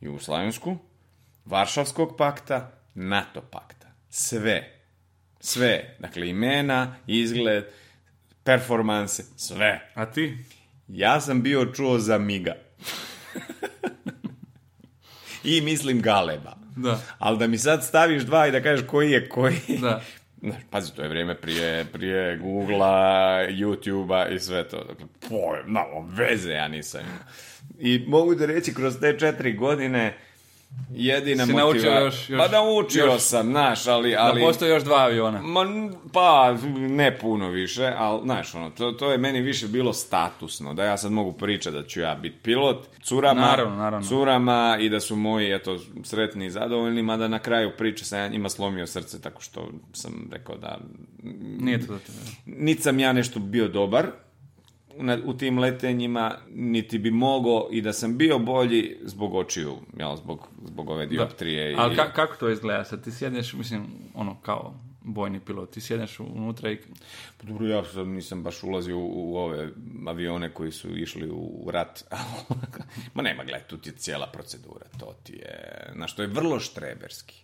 Jugoslavensku, Varšavskog pakta, NATO pakta. Sve. Sve. Dakle, imena, izgled, performanse, sve. A ti? Ja sam bio čuo za Miga. I mislim Galeba. Da. Ali da mi sad staviš dva i da kažeš koji je koji... Da. Pazi, to je vrijeme prije, prije Google-a, YouTube-a i sve to. Dakle, pojem, malo veze ja nisam imao. I mogu da reći, kroz te četiri godine, jedina Si motiva- naučio još- još- Pa naučio još- sam, znaš, ali... Da ali... postoje još dva aviona. Ma, pa, ne puno više, ali, znaš, ono, to, to je meni više bilo statusno, da ja sad mogu pričati da ću ja biti pilot, curama, Naravno, naravno. curama i da su moji, eto, sretni i zadovoljni, mada na kraju priče sam ja njima slomio srce, tako što sam rekao da Nije to tebe. niti sam ja nešto bio dobar u tim letenjima, niti bi mogao i da sam bio bolji zbog očiju, jel, zbog, zbog ove dioptrije. i- Ali ka- kako to izgleda sad? Ti sjedneš, mislim, ono, kao bojni pilot, ti sjedneš unutra i... Pa Dobro, ja sam, nisam baš ulazio u, u ove avione koji su išli u rat. Ma nema, gledaj, tu ti je cijela procedura. To ti je, znaš, to je vrlo štreberski.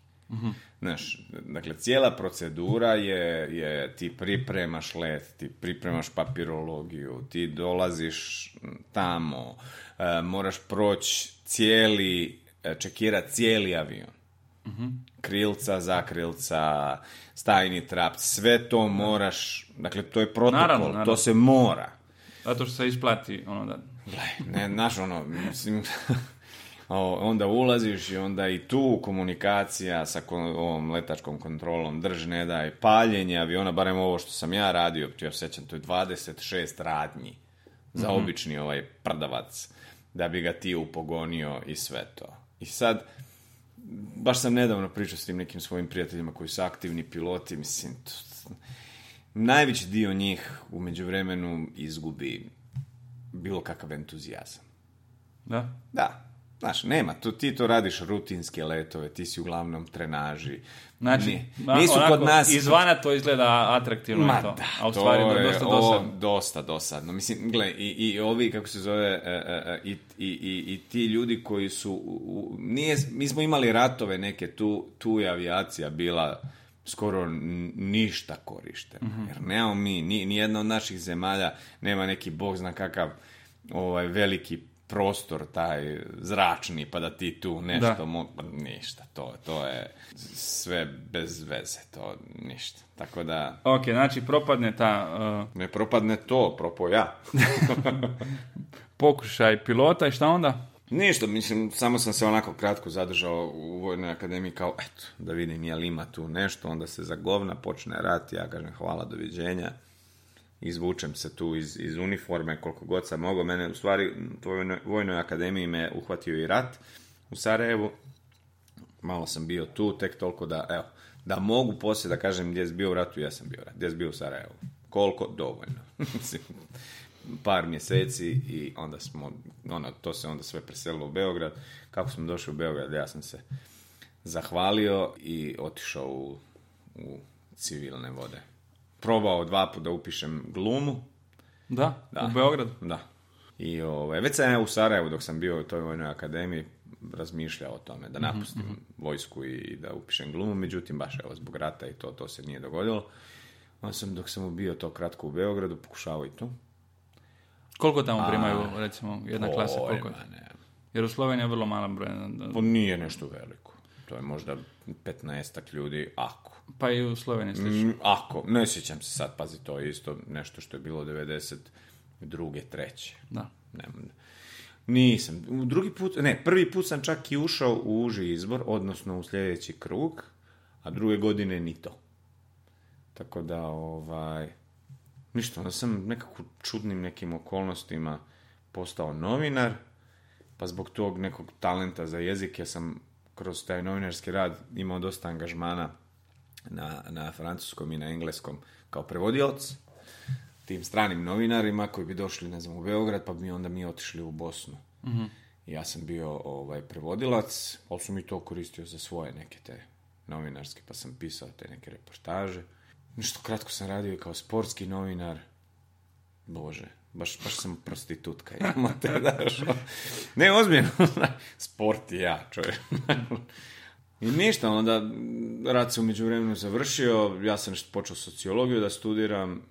Znaš, dakle, cijela procedura je, je, ti pripremaš let, ti pripremaš papirologiju, ti dolaziš tamo, e, moraš proći cijeli, e, čekirati cijeli avion krilca, zakrilca, stajni trap, sve to moraš, dakle to je protokol, Naravno, naravno. to se mora. Zato što se isplati, ono da... Gle, ne, znaš ono, mislim, onda ulaziš i onda i tu komunikacija sa kon- ovom letačkom kontrolom, drž ne daj, paljenje aviona, barem ovo što sam ja radio, ja sjećam, to je 26 radnji za obični ovaj prdavac, da bi ga ti upogonio i sve to. I sad, baš sam nedavno pričao s tim nekim svojim prijateljima koji su aktivni piloti, mislim, to- najveći dio njih u međuvremenu izgubi bilo kakav entuzijazam. Da? Da, znaš, nema, tu, ti to radiš rutinske letove, ti si uglavnom trenaži. Znači, Ni- nisu onako, kod nas... Izvana to izgleda atraktivno Ma i to. da, a u stvari to je dosta o, dosadno. dosta dosadno. Mislim, gle, i, i ovi, kako se zove, e, e, e, i, i, i, i ti ljudi koji su, u- nije, mi smo imali ratove neke, tu, tu je avijacija bila skoro ništa korištena. Mhm. Jer nemamo mi, ni, ni jedna od naših zemalja nema neki, bog zna kakav, ovaj, veliki prostor, taj zračni, pa da ti tu nešto, Da. mo- pa ništa, to, to je sve bez veze, to ništa. Tako da, Ok, znači propadne ta uh, ne propadne to, propo ja. pokušaj pilota i šta onda? Ništa, mislim, samo sam se onako kratko zadržao u Vojnoj akademiji kao, eto, da vidim je li ima tu nešto, onda se za govna počne rat, ja kažem hvala, doviđenja, izvučem se tu iz, iz uniforme koliko god sam mogao, mene u stvari u Vojnoj, Vojnoj akademiji me uhvatio i rat u Sarajevu, malo sam bio tu, tek toliko da, evo, da mogu poslije da kažem gdje si bio u ratu, ja sam bio u ratu, gdje si bio u Sarajevu. Koliko? Dovoljno. Par mjeseci i onda smo, ono, to se onda sve preselilo u Beograd. Kako smo došli u Beograd, ja sam se zahvalio i otišao u, u civilne vode. Probao dva puta da upišem glumu, Da, Da. u Beogradu. da. I ovaj, već sam ja u Sarajevu dok sam bio u toj vojnoj akademiji razmišljao o tome da napustim vojsku i da upišem glumu, međutim baš evo zbog rata i to, to se nije dogodilo. Onda sam dok sam bio to kratko u Beogradu pokušavao i tu. Koliko tamo primaju, recimo, jedna klasa? Oj, Koliko je? ne. Jer u Sloveniji je vrlo malen broj. da- Pa nije nešto veliko. To je možda 15 ljudi, ako. Pa i u Sloveniji slično. Mm, ako, ne sjećam se sad, pazi, to je isto nešto što je bilo 92. treće. Da. Nemam. Nisam. U Drugi put, ne, prvi put sam čak i ušao u uži izbor, odnosno u sljedeći krug, a druge godine ni to. Tako da, ovaj, ništa, onda sam nekako čudnim nekim okolnostima postao novinar, pa zbog tog nekog talenta za jezike sam kroz taj novinarski rad imao dosta angažmana na, na francuskom i na engleskom kao prevodilac tim stranim novinarima koji bi došli, ne znam, u Beograd, pa bi onda mi otišli u Bosnu. I ja sam bio ovaj, prevodilac, ali sam i to koristio za svoje neke te novinarske, pa sam pisao te neke reportaže. Nešto kratko sam radio i kao sportski novinar. Bože, baš, baš sam prostitutka, jebote, znaš, ono. Ne, ozbiljno, sport i ja, čovjek. I ništa, onda rad se umeđu vremenu završio, ja sam nešto počeo sociologiju da studiram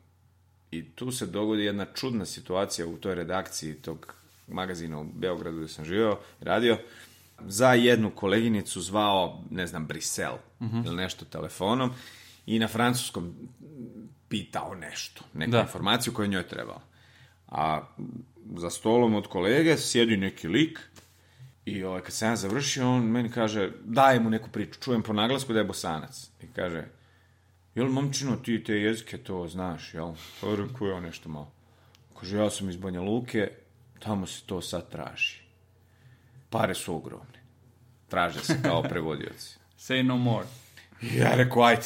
i tu se dogodi jedna čudna situacija u toj redakciji tog magazina u Beogradu gdje sam živio, radio, za jednu koleginicu zvao, ne znam, Brisel ili nešto telefonom i na francuskom pitao nešto, neku Da. informaciju koju je njoj trebala. A za stolom od kolege sjedi neki lik i ovaj, kad sam ja završio, on meni kaže, daj mu neku priču, čujem po naglasku da je bosanac. I kaže, jel momčino ti te jezike to znaš, jel? Pa rekao ja nešto malo. Kaže, ja sam iz Banja Luke, tamo se to sad traži. Pare su ogromne. Traže se kao prevodioci. Say no more. I ja rekao, ajde.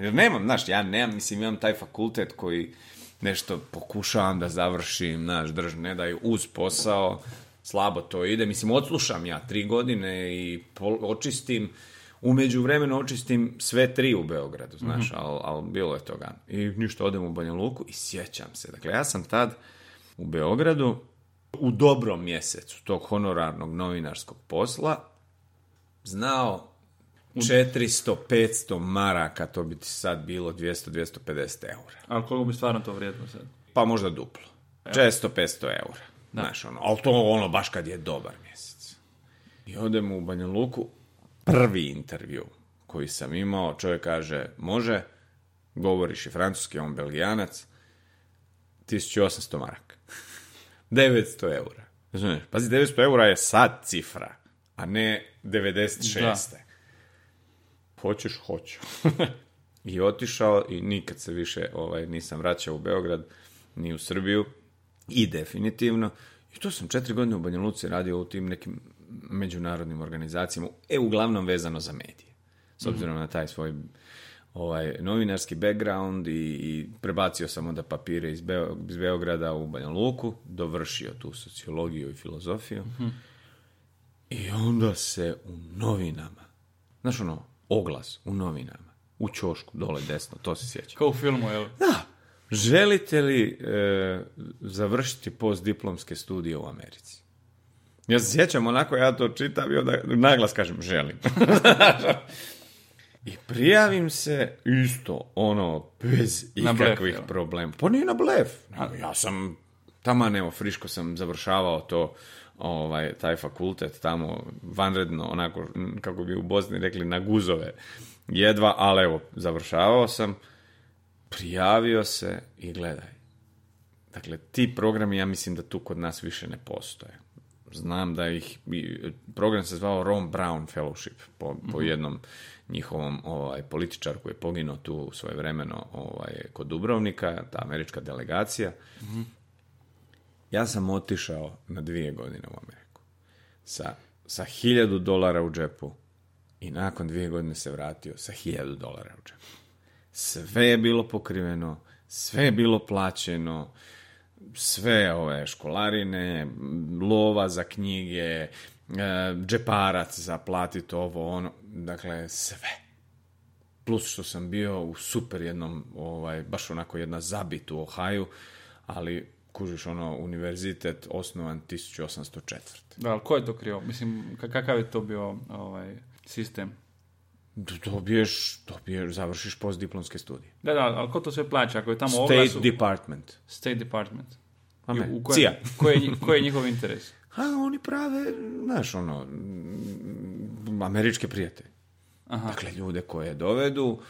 Jer nemam, znaš, ja nemam, mislim, imam taj fakultet koji nešto pokušavam da završim, znaš, drž, ne daju uz posao, slabo to ide. Mislim, odslušam ja tri godine i pol- očistim, umeđu vremenu očistim sve tri u Beogradu, znaš, ali al bilo je toga. I ništa, odem u Banja Luku i sjećam se. Dakle, ja sam tad u Beogradu u dobrom mjesecu tog honorarnog novinarskog posla znao 400, 500 maraka, to bi ti sad bilo 200, 250 eura. Ali koliko bi stvarno to vrijedilo sad? Pa možda duplo. 400, 500 eura. Znaš, ono, ali to ono baš kad je dobar mjesec. I odem u Banja Luku, prvi intervju koji sam imao, čovjek kaže, može, govoriš i francuski, on belgijanac, 1800 maraka. 900 eura. Razumiješ? Pazi, 900 eura je sad cifra, a ne 96. Da. Hoćeš, hoću. I otišao i nikad se više ovaj, nisam vraćao u Beograd, ni u Srbiju. I definitivno. I to sam četiri godine u Banja Luci radio u tim nekim međunarodnim organizacijama, e, uglavnom vezano za medije. S obzirom na taj svoj ovaj, novinarski background i, i prebacio sam onda papire iz, Beo, iz Beograda u Banja Luku, dovršio tu sociologiju i filozofiju. I onda se u novinama, znaš ono, oglas u novinama, u ćošku, dole desno, to se sjeća. Kao u filmu, jel? Da. Želite li e, završiti postdiplomske studije u Americi? Ja se sjećam, onako ja to čitam i onda naglas kažem želim. I prijavim se isto, ono, bez blef, ikakvih problema. Pa nije na blef. Ja sam, taman evo, friško sam završavao to, ovaj, taj fakultet tamo, vanredno, onako, kako bi u Bosni rekli, na guzove. Jedva, ali evo, završavao sam, prijavio se i gledaj. Dakle, ti programi, ja mislim da tu kod nas više ne postoje. Znam da ih, program se zvao Ron Brown Fellowship, po, po jednom njihovom ovaj, političar koji je poginuo tu svoje vremeno ovaj, kod Dubrovnika, ta američka delegacija. Ja sam otišao na dvije godine u Ameriku. Sa, sa hiljadu dolara u džepu i nakon dvije godine se vratio sa hiljadu dolara u džepu. Sve je bilo pokriveno, sve je bilo plaćeno, sve ove školarine, lova za knjige, e, džeparac za platiti ovo, ono, dakle sve. Plus što sam bio u super jednom, ovaj, baš onako jedna zabit u Ohaju, ali kužiš ono, univerzitet osnovan 1804. Da, ali ko je to krio? Mislim, ka- kakav je to bio ovaj, sistem? Dobiješ, dobiješ, završiš postdiplomske studije. Da, da, ali ko to sve plaća? Ako je tamo State oglas... u- Department. State Department. A I ne, u kojem, CIA. koji, koji je njihov interes? A oni prave, znaš, ono, američke prijatelje. Aha. Dakle, ljude koje dovedu,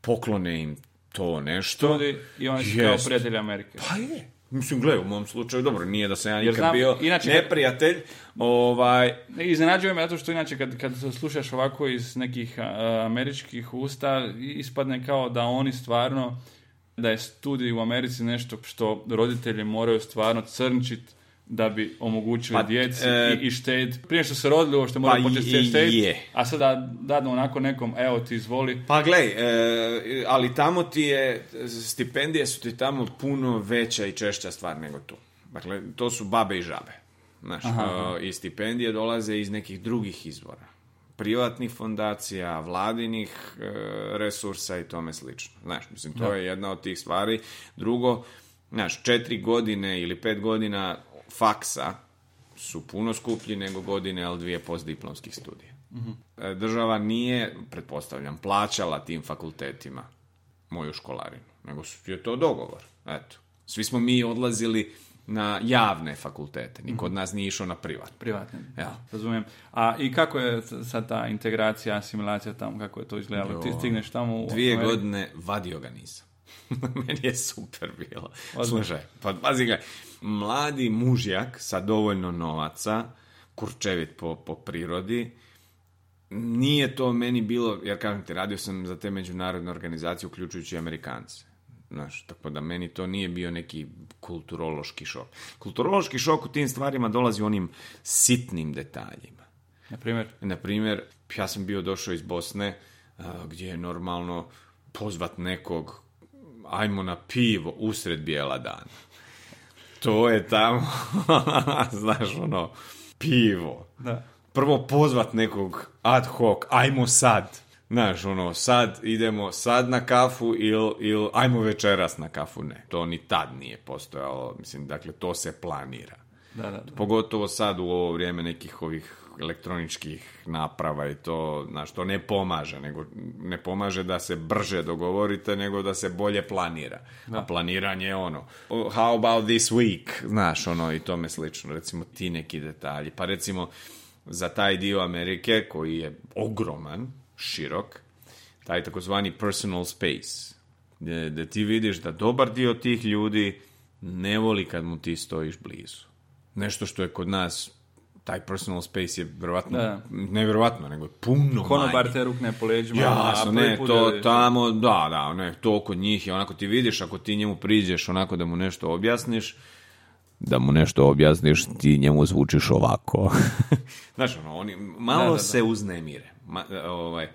poklone im to nešto. Ljudi i oni su kao prijatelji Amerike. Pa je. Mislim, gledaj, u mom slučaju, dobro, nije da sam ja nikad znam, bio inače- neprijatelj, ovaj, Ne, Iznenađuje me zato što inače kad, kad slušaš ovako iz nekih a, američkih usta ispadne kao da oni stvarno da je studij u Americi nešto što roditelji moraju stvarno crnčit da bi omogućili Pa, djeci e, i, i. Prije što se rodili ovo što moraju Pa početi i- šted, je. a sada dadnu onako nekom, evo ti izvoli. Pa glej, e, ali tamo ti je, stipendije su ti tamo puno veća i češća stvar nego tu. Dakle, to su babe i žabe. Znaš, e, i stipendije dolaze iz nekih drugih izvora. Privatnih fondacija, vladinih e, resursa i tome slično. Znaš, mislim, to je jedna od tih stvari. Drugo, Znaš, četiri godine ili pet godina faksa su puno skuplji nego godine, ali dvije postdiplomskih studija. E, Država nije, pretpostavljam, plaćala tim fakultetima moju školarinu, nego su- je to dogovor. Eto. Svi smo mi odlazili na javne fakultete, niko od nas nije išao na privatne. Privatne. Ja. Razumijem. A i kako je sad ta integracija, asimilacija tamo, kako je to izgledalo? Ti stigneš tamo u Dvije godine vadio ga nisam. Meni je super bilo. Slušaj, pa pazi ga, mladi mužjak sa dovoljno novaca, kurčevit po, po prirodi, nije to meni bilo, jer kažem ti, radio sam za te međunarodne organizacije, uključujući Amerikance. Znaš, tako da meni to nije bio neki kulturološki šok. Kulturološki šok u tim stvarima dolazi u onim sitnim detaljima. Na primjer, Na primjer, ja sam bio došao iz Bosne, gdje je normalno pozvat nekog, ajmo na pivo usred bijela dana. To je tamo, znaš, ono, pivo. da. Prvo pozvat nekog ad hoc, ajmo sad. Znaš, ono, sad idemo sad na kafu ili il, ajmo večeras na kafu. Ne, to ni tad nije postojalo. Mislim, dakle, to se planira. Da, da, da. Pogotovo sad u ovo vrijeme nekih ovih elektroničkih naprava i to, znaš, to ne pomaže, nego ne pomaže da se brže dogovorite, nego da se bolje planira. A planiranje je ono, "Oh, how about this week, znaš, ono, i tome slično, recimo ti neki detalji. Pa recimo, za taj dio Amerike, koji je ogroman, širok, taj takozvani personal space, gdje, gdje ti vidiš da dobar dio tih ljudi ne voli kad mu ti stojiš blizu. Nešto što je kod nas, taj personal space je vjerovatno, Da. ne vjerovatno, nego je puno Konobar manje. te rukne po leđima. Jasno, ne, to tamo, da, da, ne, to kod njih je onako ti vidiš, ako ti njemu priđeš onako da mu nešto objasniš, da mu nešto objasniš, ti njemu zvučiš ovako. Znaš, ono, oni malo Da, da, da. se uznemire. Ma, ovaj,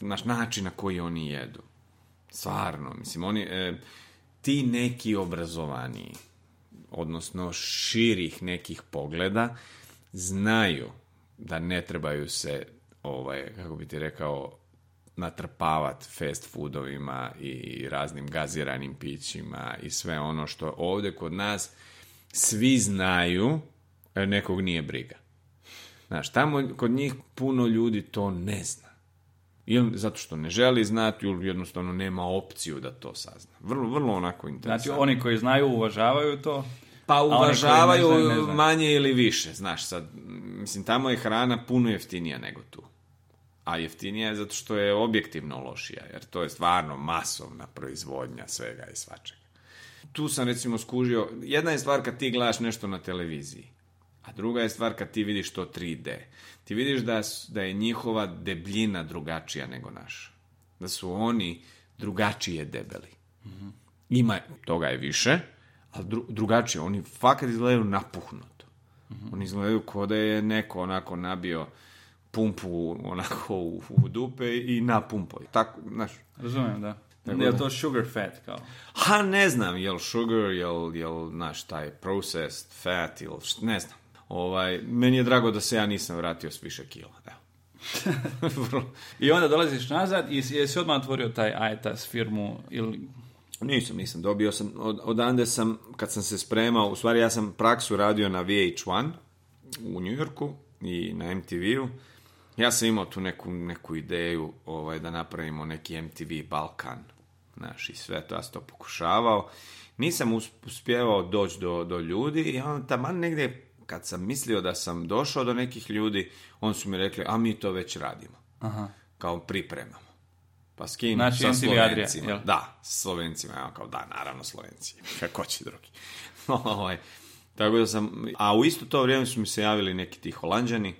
naš način na koji oni jedu. Stvarno, mislim, oni, e, ti neki obrazovaniji, odnosno širih nekih pogleda, znaju da ne trebaju se, ovaj, kako bi ti rekao, natrpavat fast foodovima i raznim gaziranim pićima i sve ono što ovdje kod nas svi znaju, a nekog nije briga. Znaš, tamo kod njih puno ljudi to ne zna. Ili zato što ne želi znati, ili jednostavno nema opciju da to sazna. Vrlo, vrlo onako Znači, interesantno. oni koji znaju, uvažavaju to. Pa uvažavaju ne znaju, ne znaju. manje ili više, znaš sad, mislim, tamo je hrana puno jeftinija nego tu. A jeftinija je zato što je objektivno lošija, jer to je stvarno masovna proizvodnja svega i svačega. Tu sam recimo skužio, jedna je stvar kad ti gledaš nešto na televiziji, a druga je stvar kad ti vidiš to 3D. Ti vidiš da, da je njihova debljina drugačija nego naša. Da su oni drugačije debeli. Ima, toga je više, ali dru- drugačije. Oni fakat izgledaju napuhnuto. Oni izgledaju kao da je neko onako nabio pumpu onako u, u dupe i napumpo. Tako, znaš, Razumijem, da. Tako je da. to sugar fat, kao? ha ne znam, jel sugar, jel, jel, znaš, taj processed fat, št- ne znam. Ovaj, meni je drago da se ja nisam vratio s više kila. Evo. I onda dolaziš nazad i jesi- jesi odmah otvorio taj AETAS firmu ili... Nisam, nisam. Dobio sam, od, odande sam, kad sam se spremao, u stvari ja sam praksu radio na VH1 u New Yorku i na MTV-u. Ja sam imao tu neku, neku ideju ovaj, da napravimo neki MTV Balkan. Znaš, i sve to, ja sam to pokušavao. Nisam us- uspjevao doći do, do ljudi i onda taman negdje, kad sam mislio da sam došao do nekih ljudi, oni su mi rekli, a mi to već radimo. Aha. Kao pripremamo. Pa s kim? Znači, sa Adria, Slovencima. jel? Da, s Slovencima, ja kao da, naravno Slovenci, kako će drugi. tako da sam, a u isto to vrijeme su mi se javili neki ti Holanđani,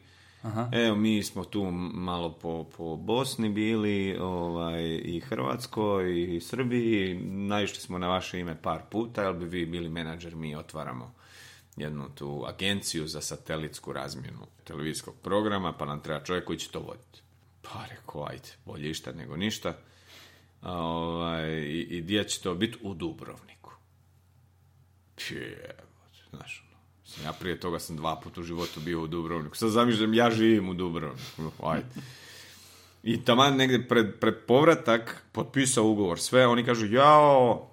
Evo, mi smo tu malo po, po Bosni bili, ovaj, i Hrvatskoj, i Srbiji, naišli smo na vaše ime par puta, jel bi vi bili menadžer, mi otvaramo jednu tu agenciju za satelitsku razmjenu televizijskog programa, pa nam treba čovjek koji će to voditi. Pa rekao, ajde, bolje išta nego ništa. A, ovaj, i, I gdje će to biti? U Dubrovniku. Pje, znaš, ono, mislim, ja prije toga sam dva puta u životu bio u Dubrovniku. Sad zamišljam, ja živim u Dubrovniku. Ajde. I taman negdje pred, pred povratak potpisao ugovor sve, oni kažu, jao,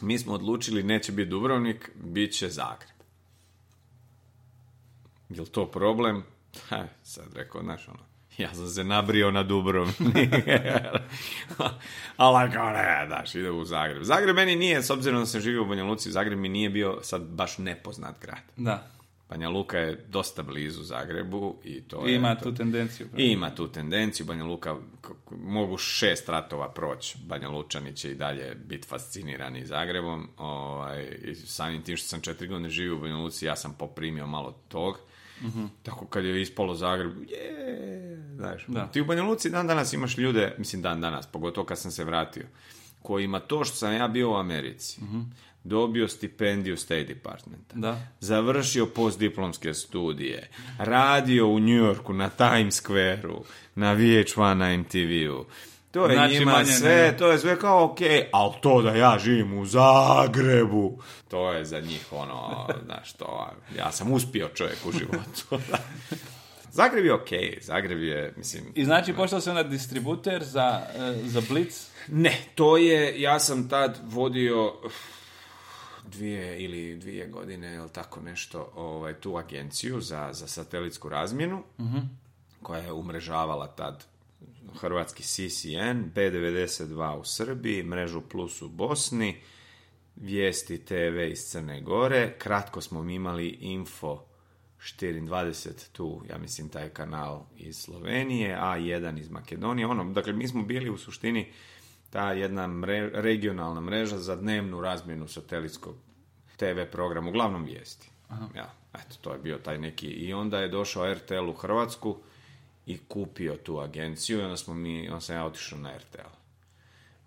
mi smo odlučili neće biti Dubrovnik, bit će Zagreb. Jel to problem? Ha, sad rekao, znaš, ono, ja sam se nabrio na Dubrovnik. Ali kao ne, daš, ide u Zagreb. Zagreb meni nije, s obzirom da sam živio u Banja Luci, Zagreb mi nije bio sad baš nepoznat grad. Da. Banja Luka je dosta blizu Zagrebu i to je... Ima tu tendenciju. i ima tu tendenciju, Banja Luka, mogu šest ratova proći, Banja Lučani će i dalje biti fascinirani Zagrebom, ovaj, i samim tim što sam četiri godine živio u Banja Luci, ja sam poprimio malo tog, tako kad je ispalo Zagreb, je, znaš, Da. ti u Banja Luci dan danas imaš ljude, mislim dan danas, pogotovo kad sam se vratio, kojima to što sam ja bio u Americi, dobio stipendiju State Departmenta, Da. završio postdiplomske studije, radio u New Yorku na Times Square-u, na VH1 na MTV-u. To je Znači njima manje sve, nego- to je sve kao ok, ali to da ja živim u Zagrebu, to je za njih ono, znaš, to, ja sam uspio čovjek u životu. Zagreb je ok, Zagreb je, mislim, I znači postao se onda distributer za, e, za Blitz. Ne, to je, ja sam tad vodio dvije ili dvije godine, ili tako nešto, ovaj, tu agenciju za, za satelitsku razmjenu, koja je umrežavala tad hrvatski CCN, B92 u Srbiji, mrežu Plus u Bosni, vijesti TV iz Crne Gore, kratko smo mi imali info 420 tu, ja mislim taj kanal iz Slovenije, A1 iz Makedonije, ono, dakle mi smo bili u suštini ta jedna mre- regionalna mreža za dnevnu razmjenu satelitskog TV programa, uglavnom vijesti. Ja, eto, to je bio taj neki, i onda je došao RTL u Hrvatsku i kupio tu agenciju i onda smo mi, onda sam ja otišao na RTL.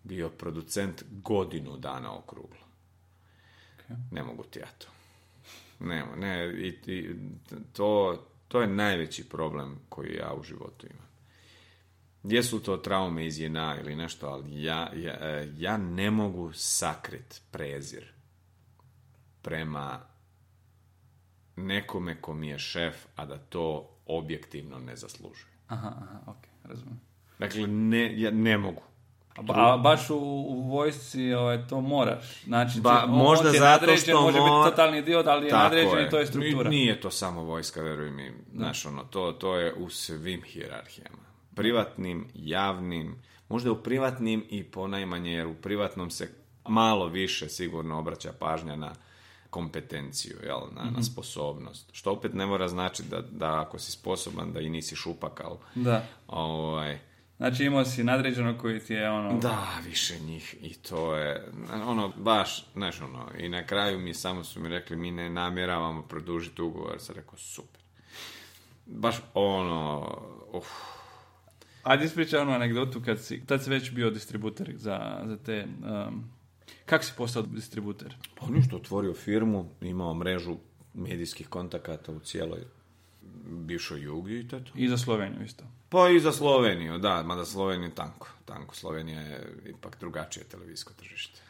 Bio producent godinu dana okruglo. Ne mogu ti ja to. Nema, ne, i, i to, to je najveći problem koji ja u životu imam. Jesu to traume iz JNA ili nešto, ali ja, ja, e, ja ne mogu sakrit prezir prema nekome ko mi je šef, a da to objektivno ne zaslužuje. Aha, aha, ok, razumijem. Dakle, ne, ja ne mogu. A, ba- a baš u, u vojsci ovaj, to moraš. Znači, Ba, ti- on- možda on ti je zato što može mo- biti totalni idiot, ali je Tako nadređen i to je struktura. Ni- Nije to samo vojska, veruj mi. Znaš, ono, to, to je u svim hijerarhijama. Privatnim, javnim, možda u privatnim i ponajmanje, jer u privatnom se malo više sigurno obraća pažnja na kompetenciju, jel, na, Mhm. na sposobnost. Što opet ne mora značiti da, da ako si sposoban da i nisi šupak, ali Da. ovaj, Znači imao si nadređeno koji ti je ono... da, više njih i to je, ono, baš, znaš, ono, i na kraju mi samo su mi rekli, mi ne namjeravamo produžiti ugovor, sam rekao, super. Baš ono, uf, Ajde ispričaj onu anegdotu kad si, tad si već bio distributer za, za te... Um, kako si postao distributer? pa ništa, otvorio firmu, imao mrežu medijskih kontakata u cijeloj bivšoj jugi i to. I za Sloveniju isto. Pa i za Sloveniju, da, mada Slovenija je tanko, tanko, Slovenija je ipak drugačije televizijsko tržište.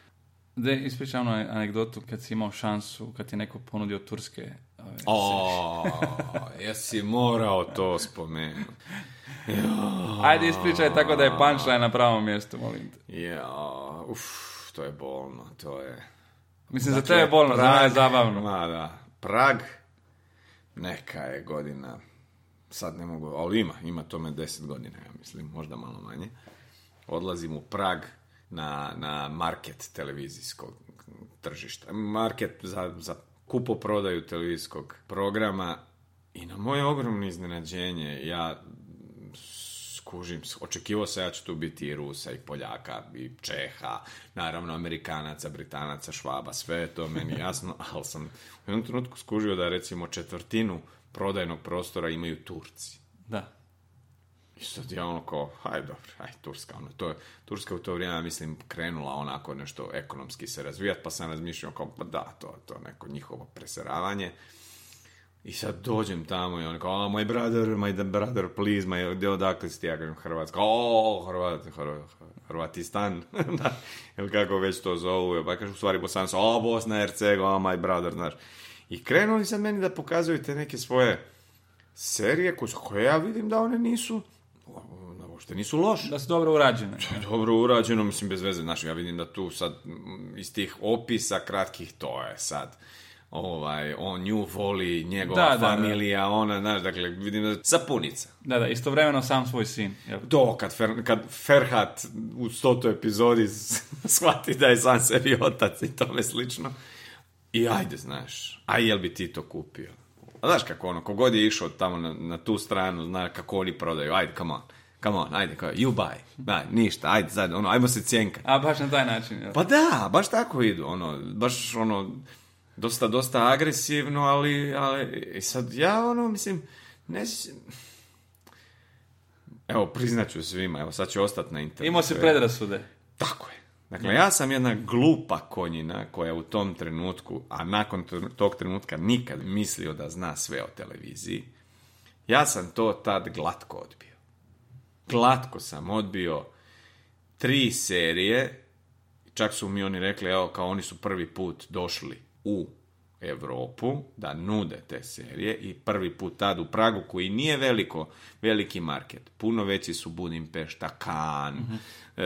De, ispričaj onu anegdotu kad si imao šansu, kad ti je neko ponudio turske... O, jesi morao to spomenuti. Ajde ispričaj tako da je punchline na pravom mjestu, molim te. Ja, uf, to je bolno, to je... Mislim, za tebe je bolno, za mene je zabavno. Ma da, Prag, neka je godina, sad ne mogu, ali ima, ima tome deset godina, ja mislim, možda malo manje. Odlazim u Prag na, na market televizijskog tržišta. Market za, za kupoprodaju televizijskog programa i na moje ogromno iznenađenje ja skužim, očekivao se ja ću tu biti i Rusa i Poljaka i Čeha, naravno Amerikanaca, Britanaca, Švaba, sve je to meni jasno, ali sam u jednom trenutku skužio da recimo četvrtinu prodajnog prostora imaju Turci. Da. I sad ja ono kao, haj dobro, haj Turska, ono, to je, Turska u to vrijeme, mislim, krenula onako nešto ekonomski se razvijat, pa sam razmišljao kao, pa da, to, to neko njihovo preseravanje. I sad dođem tamo i on kao, oh, my brother, my brother, please, my, gdje odakle si ti, ja kažem Hrvatska, o, Hrvat, Hrvat, Hrvatistan, da, ili kako već to zovu, pa kažu u stvari Bosanca, o, Bosna, Hercega, oh, my brother, znaš. I krenuli sad meni da pokazuju te neke svoje serije koje, koje ja vidim da one nisu uopšte nisu loše. Da su dobro urađene. Dobro urađeno, mislim, bez veze. Znaš, ja vidim da tu sad iz tih opisa kratkih to je sad ovaj, on nju voli, njegova Da, da, da. familija, ona, znaš, dakle, vidim da sapunica. Da, da, istovremeno sam svoj sin. Jel? To, kad, Fer, kad Ferhat u stotoj epizodi shvati da je sam sebi otac i tome slično. I ajde, znaš, a jel bi ti to kupio? A znaš kako ono, kogod je išao tamo na, na tu stranu, zna kako oni prodaju, ajde, come on, come on, ajde, kao, you buy, daj, ništa, ajde, sad, ono, ajmo se cijenka. A baš na taj način. Jel? Pa da, baš tako idu, ono, baš ono, dosta, dosta agresivno, ali, ali i sad ja, ono, mislim, ne Evo, priznaću svima, evo, sad ću ostati na internetu. Imao si predrasude. Tako je. Dakle, ja sam jedna glupa konjina koja u tom trenutku, a nakon tog trenutka nikad mislio da zna sve o televiziji, ja sam to tad glatko odbio. Glatko sam odbio tri serije, čak su mi oni rekli, evo, kao oni su prvi put došli u Europu da nude te serije i prvi put tad u Pragu koji nije veliko, veliki market. Puno veći su Budimpešta, Kan, e,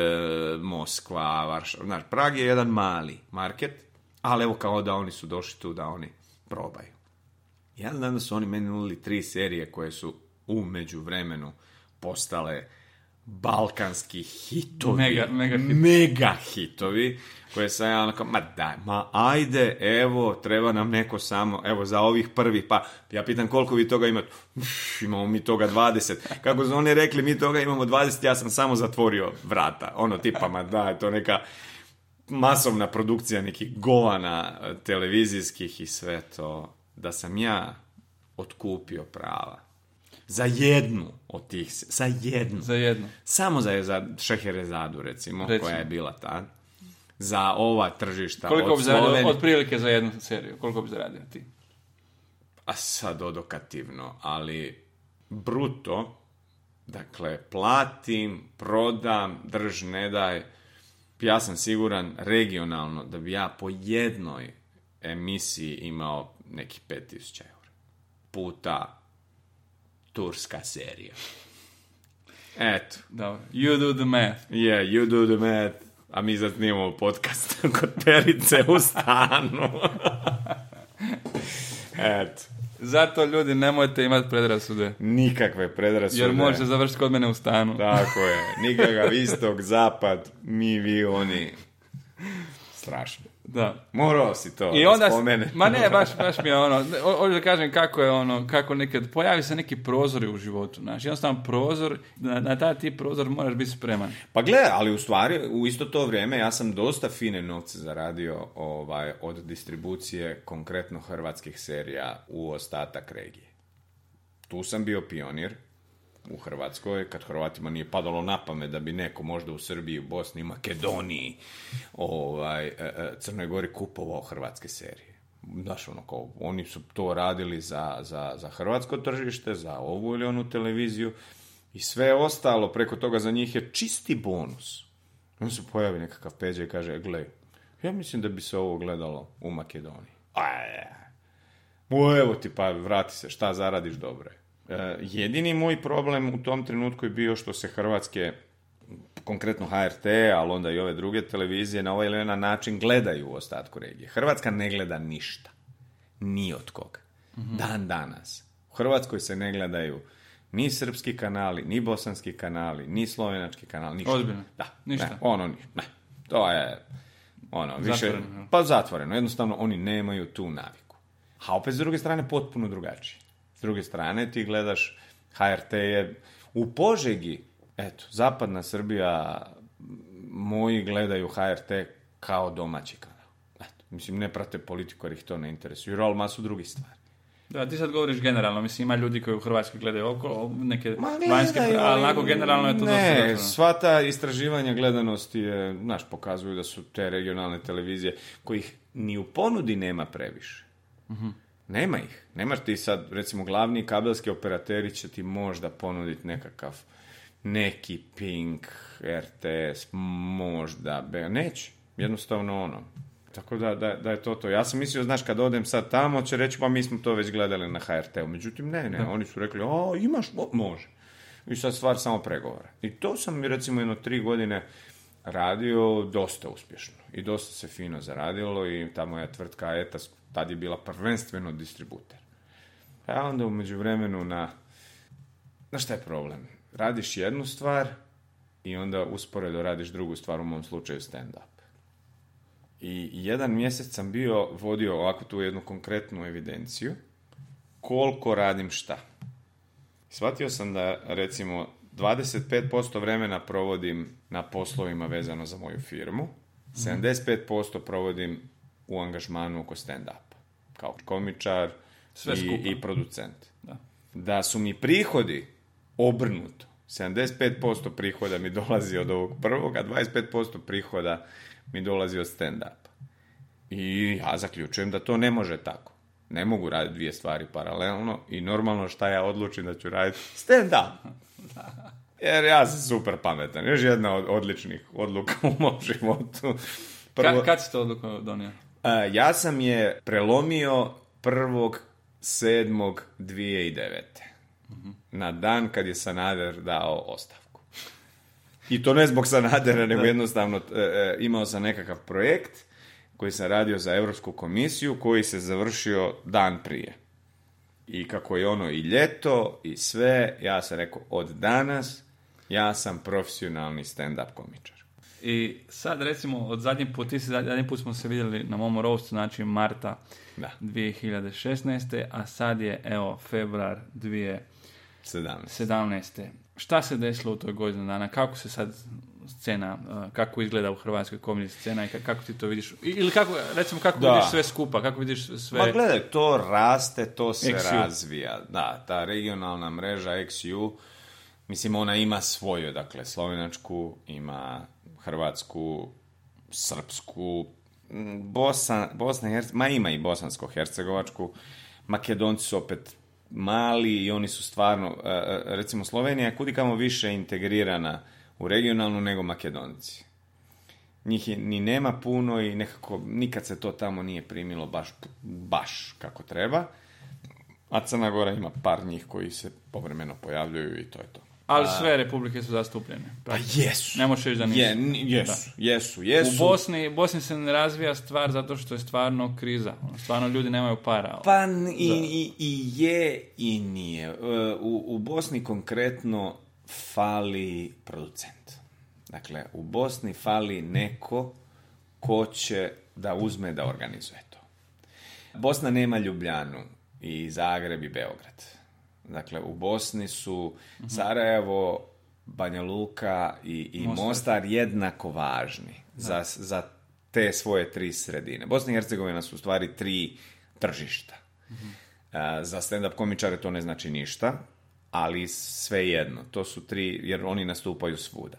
Moskva, Varšava. Znaš, Prag je jedan mali market, ali evo kao da oni su došli tu da oni probaju. Ja znam da su oni meni nudili tri serije koje su u međuvremenu postale balkanski hitovi. Mega- mega hit. Mega hitovi, koje sam ja onako, ma daj, ma ajde, evo, treba nam neko samo, evo, za ovih prvih, pa ja pitam koliko vi toga imate, Uf, imamo mi toga 20. Kako su oni rekli, mi toga imamo 20, ja sam samo zatvorio vrata. Ono, tipa, ma daj, to neka masovna produkcija nekih govana eh, televizijskih i sve to, da sam ja otkupio prava. Za jednu od tih, za jednu. Za jedno. Samo za, za Šeherezadu, recimo, Recimo. koja je bila ta. Za ova tržišta Koliko od bi zaradio, Slovenije. otprilike za jednu seriju? Koliko bi zaradio ti? A sad odokativno, ali bruto, dakle, platim, prodam, drž, ne daj, ja sam siguran regionalno da bi ja po jednoj emisiji imao neki 5000 eura. Puta turska serija. Eto. Dobro. You do the math. Yeah, you do the math. A mi sad snimamo podcast kod Perice u stanu. Eto. Zato ljudi nemojte imati predrasude. Nikakve predrasude. Jer možete završiti kod mene u stanu. Tako je. Nikakav istok, zapad, mi, vi, oni. Strašno. Da. Morao si to I da onda, spomene. ma ne, baš, baš mi je ono, ho- hoću da kažem kako je ono, kako nekad, pojavi se neki prozori u životu, znaš, jednostavno prozor, na, na taj ti prozor moraš biti spreman. Pa gle, ali u stvari, u isto to vrijeme ja sam dosta fine novce zaradio ovaj, od distribucije konkretno hrvatskih serija u ostatak regije. Tu sam bio pionir u Hrvatskoj, kad Hrvatima nije padalo na pamet da bi neko možda u Srbiji, Bosni, Makedoniji, ovaj, e, e, Crnoj Gori kupovao hrvatske serije. Znaš, ono, kao, oni su to radili za, za, za hrvatsko tržište, za ovu ili onu televiziju i sve ostalo preko toga za njih je čisti bonus. On se pojavi nekakav peđa i kaže, gle, ja mislim da bi se ovo gledalo u Makedoniji. Aj, o, evo ti pa vrati se, šta zaradiš dobro je. E, jedini moj problem u tom trenutku je bio što se hrvatske, konkretno HRT, ali onda i ove druge televizije, na ovaj ili onaj način gledaju u ostatku regije. Hrvatska ne gleda ništa. Ni od koga. Dan danas. U Hrvatskoj se ne gledaju ni srpski kanali, ni bosanski kanali, ni slovenački kanali, ništa. Ozbiljno? Da, Ništa? Ne, ono, ni- ne. To je, ono, više, Zatvoreno, pa zatvoreno. Jednostavno, oni nemaju tu naviku. A opet, s druge strane, potpuno drugačije. S druge strane, ti gledaš, HRT je u Požegi, eto, zapadna Srbija, moji gledaju HRT kao domaći kanal. Eto, mislim, ne prate politiku jer ih to ne interesuje, ali masu drugih stvari. Da, ti sad govoriš generalno, mislim, ima ljudi koji u Hrvatskoj gledaju oko, neke Ma ne vanjske, gledaju, ali onako generalno je to Ne, sva ta istraživanja gledanosti je, znaš, pokazuju da su te regionalne televizije kojih ni u ponudi nema previše. Mhm. Nema ih. Nemaš ti sad, recimo, glavni kabelski operateri će ti možda ponuditi nekakav neki Pink, RTS, možda, be- neće. Jednostavno ono. Tako da, da, da je to to. Ja sam mislio, znaš, kad odem sad tamo, će reći, pa mi smo to već gledali na HRT-u. Međutim, ne, ne, oni su rekli, o, imaš, o, može. I sad stvar samo pregovora. I to sam recimo jedno tri godine radio dosta uspješno. I dosta se fino zaradilo i ta moja tvrtka Etas tad je bila prvenstveno distributer. A onda u međuvremenu na... Znaš šta je problem? Radiš jednu stvar i onda usporedo radiš drugu stvar, u mom slučaju stand-up. I jedan mjesec sam bio, vodio ovako tu jednu konkretnu evidenciju, koliko radim šta. Shvatio sam da, recimo, 25% vremena provodim na poslovima vezano za moju firmu, 75% provodim u angažmanu oko stand-upa. Kao komičar Sve i, i producent. Da. Da su mi prihodi obrnuto. 75% prihoda mi dolazi od ovog prvog, a 25% prihoda mi dolazi od stand-upa. I ja zaključujem da to ne može tako. Ne mogu raditi dvije stvari paralelno i normalno šta ja odlučim da ću raditi stand-up. Jer ja sam super pametan. Još jedna od odličnih odluka u mom životu. Ka, kad si to odluku donio? Ja sam je prelomio 1.7.2009. Na dan kad je Sanader dao ostavku. I to ne zbog Sanadera, nego jednostavno e, e, imao sam nekakav projekt koji sam radio za Europsku komisiju koji se završio dan prije. I kako je ono i ljeto i sve, ja sam rekao od danas ja sam profesionalni stand-up komičar. I sad recimo od zadnji put, ti si zadnji, put smo se vidjeli na mom roastu, znači Marta Da. 2016. A sad je evo februar 2017. 17. Šta se desilo u toj godinu dana? Kako se sad scena, uh, kako izgleda u Hrvatskoj komediji scena i ka- kako ti to vidiš? Ili kako, recimo, kako Da. vidiš sve skupa? Kako vidiš sve... Ma gledaj, to raste, to se XU. razvija. Da, ta regionalna mreža XU, mislim, ona ima svoju, dakle, slovenačku, ima hrvatsku, srpsku, m, Bosa, Bosna i Herce- ma ima i bosansko-hercegovačku, Makedonci su opet mali i oni su stvarno, e, e, recimo Slovenija kudikamo više integrirana u regionalnu nego Makedonci njih ni nema puno i nekako nikad se to tamo nije primilo baš, baš kako treba. A Crna Gora ima par njih koji se povremeno pojavljuju i to je to. Ali sve republike su zastupljene. Pa jesu. Ne možeš reći da nisu. Je, jesu, jesu, jesu. U Bosni, Bosni se ne razvija stvar zato što je stvarno kriza. Ono, Stvarno ljudi nemaju para. Pa i, i, i je i nije. E, U, u Bosni konkretno fali producent. Dakle, u Bosni fali neko ko će da uzme da organizuje to. Bosna nema Ljubljanu i Zagreb i Beograd. Dakle, u Bosni su Sarajevo, Banja Luka i, i Mostar. jednako važni za, za te svoje tri sredine. Bosna i Hercegovina su u stvari tri tržišta. A, za stand-up komičare to ne znači ništa, ali svejedno, to su tri, jer oni nastupaju svuda.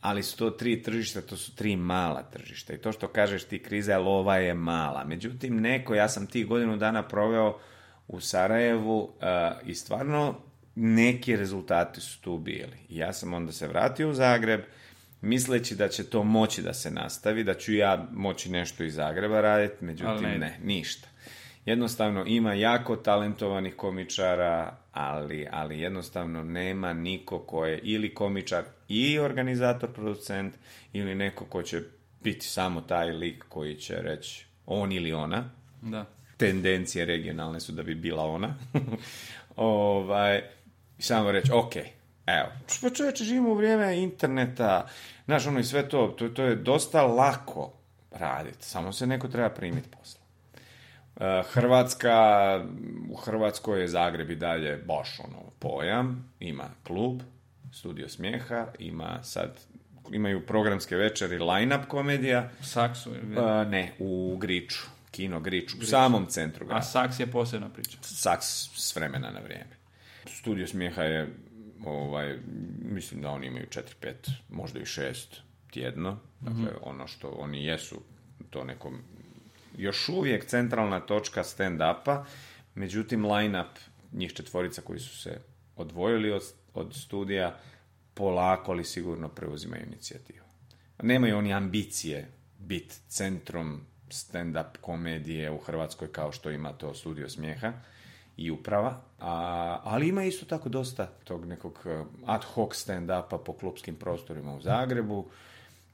Ali su to tri tržišta, to su tri mala tržišta. I to što kažeš ti kriza lova je mala. Međutim, neko, ja sam tih godinu dana proveo u Sarajevu a, i stvarno neki rezultati su tu bili. Ja sam onda se vratio u Zagreb, misleći da će to moći da se nastavi, da ću ja moći nešto iz Zagreba raditi, međutim ne ne, ništa. Jednostavno ima jako talentovanih komičara, ali, ali jednostavno nema niko ko je ili komičar i organizator, producent, ili neko ko će biti samo taj lik koji će reći on ili ona. Da. Tendencije regionalne su da bi bila ona. ovaj, i samo reći, ok, evo, pa čovječe, živimo u vrijeme interneta, znaš, ono i sve to, to, to je dosta lako raditi, samo se neko treba primiti posla. E, Hrvatska, u Hrvatskoj je Zagreb i dalje baš ono pojam, ima klub, studio smijeha, ima sad, imaju programske večeri line-up komedija, U Saksu. ili- E, ne, u Griču, kino Griču, u samom centru A grada. Saks je posebna priča. Saks s vremena na vrijeme. Studio smijeha je, ovaj, mislim da oni imaju 4-5, možda i 6 tjedno. Dakle, ono što oni jesu, to nekom još uvijek centralna točka stand-upa, međutim line-up njih četvorica koji su se odvojili od, od studija, polako ali sigurno preuzimaju inicijativu. Nemaju oni ambicije biti centrom stand-up komedije u Hrvatskoj kao što ima to studio smijeha, i uprava, a, ali ima isto tako dosta tog nekog eh, ad hoc stand-upa po klubskim prostorima u Zagrebu.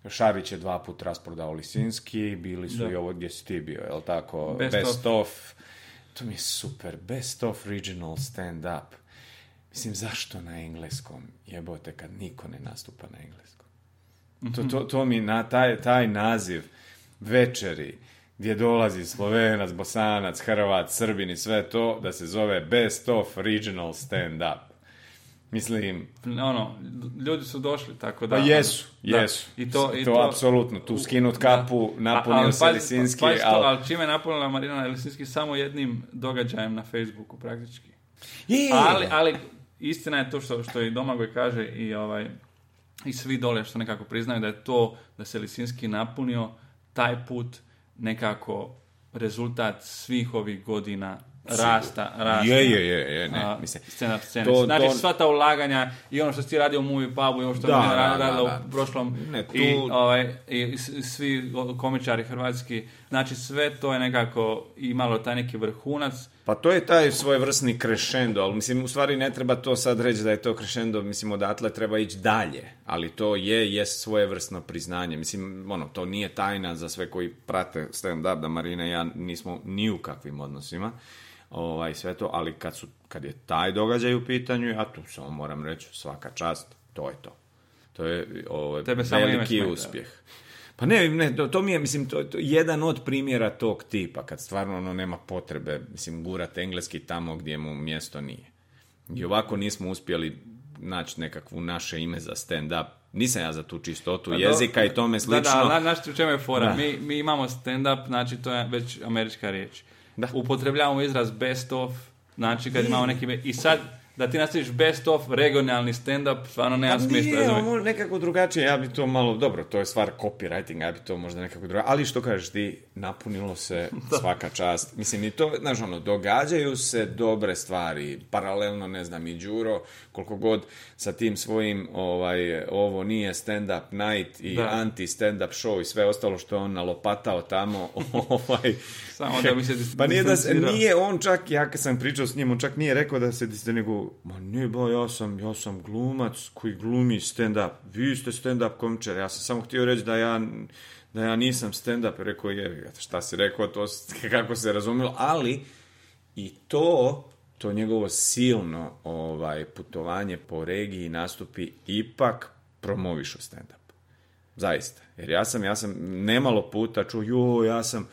Šarić je dva put rasprodao Lisinski, bili su i ovo gdje si ti bio, jel tako? Best Best of. To mi je super. Best of regional stand-up. Mislim, zašto na engleskom? Jebote, kad niko ne nastupa na engleskom. To, to, to mi na taj, taj naziv večeri gdje dolazi Slovenac, Bosanac, Hrvat, Srbin i sve to, da se zove Best of Regional Stand-up. Mislim, Ono, ljudi su došli, tako da... pa jesu, Da. jesu. I to, i to, to apsolutno, tu skinut kapu, A- napunio ali se Lisinski, pazi to, ali... ali čime je napunila Marina Lisinski samo jednim događajem na Facebooku praktički. Je. Ali, ali istina je to što, što i Domagoj kaže i ovaj i svi dole što nekako priznaju da je to da se Lisinski napunio taj put nekako rezultat svih ovih godina rasta, rasta. Je, je, je, je, ne, mislim, scena, scena. to- znači to- sva ta ulaganja i ono što si radio u Movie Pubu i ovo što Da, je da, Marina da, radila da. u prošlom Ne, tu- i, ovaj, i svi komičari hrvatski, znači sve to je nekako imalo taj neki vrhunac Pa to je taj svojevrsni crescendo, ali mislim u stvari ne treba to sad reći da je to crescendo, mislim odatle treba ići dalje, ali to je jest svojevrsno priznanje. Mislim, ono, to nije tajna za sve koji prate stand-up, da Marina i ja nismo ni u kakvim odnosima, ovaj, sve to, ali kad, su, kad je taj događaj u pitanju, ja tu samo moram reći svaka čast, to je to. To je ovaj, Tebe veliki uspjeh. Pa ne, ne, to, to mi je, mislim, to, to je jedan od primjera tog tipa, kad stvarno ono nema potrebe, mislim, gurat engleski tamo gdje mu mjesto nije. I ovako nismo uspjeli naći nekakvu naše ime za stand-up. Nisam ja za tu čistotu Pa do- jezika i tome slično. Da, da, znaš u čemu je fora? Da. Mi, mi imamo stand-up, znači to je već američka riječ. Da. Upotrebljavamo izraz best of, znači kad imamo neki... I sad, da ti nastaviš best of, regionalni stand-up, stvarno nema smisla. nije, ono nekako drugačije, ja bi to malo, dobro, to je stvar copywriting, ja bi to možda nekako drugačije, ali što kažeš ti, napunilo se svaka čast. Mislim, i to, znaš, ono, događaju se dobre stvari, paralelno, ne znam, i Đuro, koliko god sa tim svojim, ovaj, ovo nije stand-up night i Da. anti-stand-up show i sve ostalo što je on nalopatao tamo, ovaj, Samo da bi se pa nije da se, nije on čak, ja kad sam pričao s njim, on čak nije rekao da se diste nego, ma ne ba, ja sam, ja sam glumac koji glumi stand-up, vi ste stand-up komičar, ja sam samo htio reći da ja, da ja nisam stand-up, rekao je, šta si rekao, to kako se razumilo, ali i to, to njegovo silno ovaj, putovanje po regiji nastupi ipak promovišu stand-up. Zaista. Jer ja sam, ja sam nemalo puta čuo, jo, ja sam,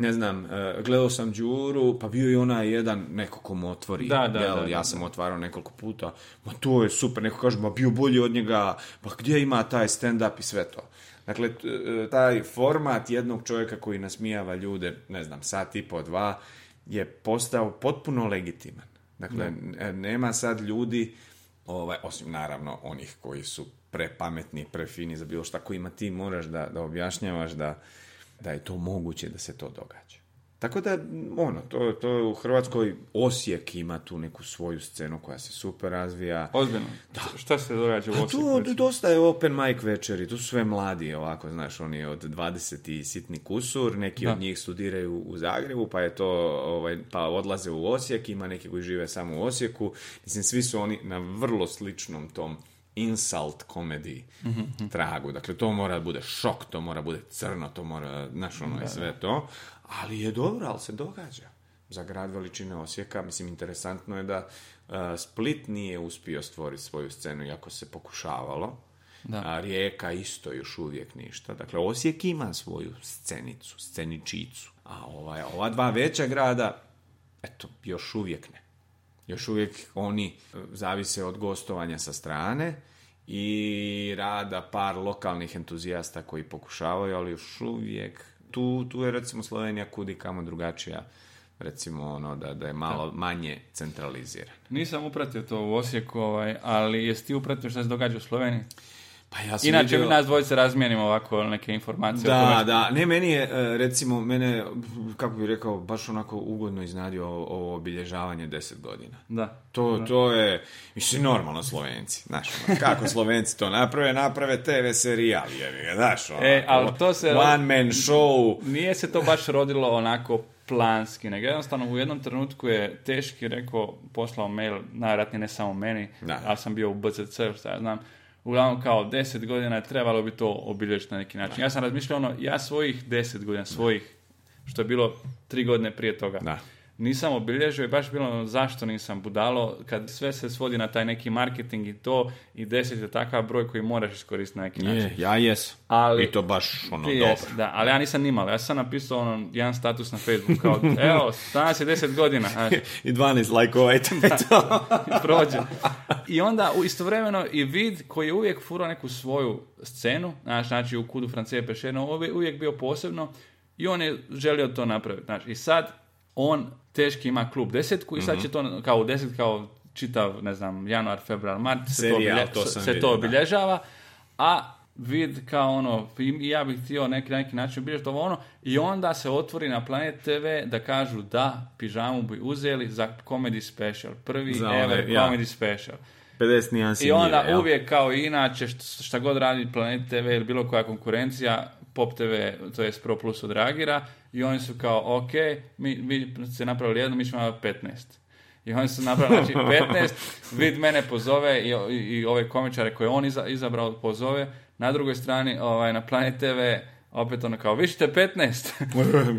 ne znam, eh, gledao sam Đuru, pa bio je onaj jedan, neko ko mu otvori. Da, da, jel, da, ja da, sam otvarao nekoliko puta, ma to je super, neko kaže, ma bio bolji od njega, pa gdje ima taj stand-up i sve to. Dakle, eh, taj format jednog čovjeka koji nasmijava ljude, ne znam, sat i po dva, je postao potpuno legitiman. Dakle, n- nema sad ljudi, ovaj, osim naravno onih koji su prepametni, prefini za bilo šta kojima ti moraš da, da objašnjavaš da, da je to moguće da se to događa. Tako da, ono, to, to u Hrvatskoj Osijek ima tu neku svoju scenu koja se super razvija. Ozbiljno. Šta se događa u Osijeku? tu recimo? dosta je open mic večeri, tu su sve mladi ovako, znaš, oni od 20 i sitni kusur, neki Da. od njih studiraju u Zagrebu, pa je to, ovaj, pa odlaze u Osijek, ima neki koji žive samo u Osijeku, mislim, svi su oni na vrlo sličnom tom insult komediji tragu, dakle, to mora da bude šok, to mora bude crno, to mora, znaš, ono i sve to, ali je dobro, ali se događa za grad veličine Osijeka. Mislim, interesantno je da uh, Split nije uspio stvoriti svoju scenu, iako se pokušavalo. Da. A Rijeka isto još uvijek ništa. Dakle, Osijek ima svoju scenicu, sceničicu. A ovaj, ova dva veća grada, eto, još uvijek ne. Još uvijek oni e, zavise od gostovanja sa strane i rada par lokalnih entuzijasta koji pokušavaju, ali još uvijek tu, tu je recimo Slovenija kudi kamo drugačija recimo ono da, da je malo manje centraliziran. Nisam upratio to u Osijeku, ovaj, ali jesi ti upratio šta se događa u Sloveniji? Pa ja sam Inače, vidio- mi nas dvojice razmijenimo ovako neke informacije. Da, ovako neke informacije. o tome Da, da, ne, meni je, e, recimo, mene, kako bih rekao, baš onako ugodno iznadio ovo, obilježavanje deset godina. Da. To, to je, mislim, normalno Slovenci, znaš, ono, kako Slovenci to naprave, naprave TV serijal, ga, znaš, ono, E, ali to se- one man show, Nije se to baš rodilo onako planski, nego jednostavno u jednom trenutku je teški rekao, poslao mail, najvjerojatnije ne samo meni, Da. ja sam bio u BCC, šta ja znam, uglavnom kao deset godina je trebalo bi to obilježiti na neki način. Ja sam razmišljao ono, ja svojih deset godina, svojih, što je bilo tri godine prije toga, Da. Nisam obilježio i baš bilo ono, zašto nisam budalo, kad sve se svodi na taj neki marketing i to, i deset je takav broj koji moraš iskoristiti na neki način. je, ja jesam, Ali- i to baš, ono, dobro. jes, da, ali ja nisam nimao. Ja sam napisao ono, jedan status na Facebook kao, evo, danas je 10 godina, I 12 lajkova i to prođe. I onda u istovremeno i vid koji je uvijek furao neku svoju scenu, znaš, znači u kudu Francije Pešeno, uvijek, uvijek bio posebno i on je želio to napraviti. Znači, I sad on teški ima klub desetku i sad Mhm. će to kao u deset, kao čitav, ne znam, januar, februar, mart, se, to, obilje- to se vidio, to da. obilježava, a vid kao ono, i ja bih htio neki, neki način obilježiti ovo ono, i onda se otvori na Planet TV da kažu da, pižamu bi uzeli za comedy special, prvi Za ever ja. comedy special. 50 nijansi I onda uvijek kao i inače št- šta god radi Planet TV ili bilo koja konkurencija, Pop TV, to je Pro Plus odreagira i oni su kao, ok, mi, vi ste napravili jedno, mi ćemo napraviti 15. I oni su napravili, znači 15, vid mene pozove i, i, i ove komičare koje on iza, izabrao pozove, na drugoj strani ovaj, na Planet TV opet ono kao, vi ćete 15.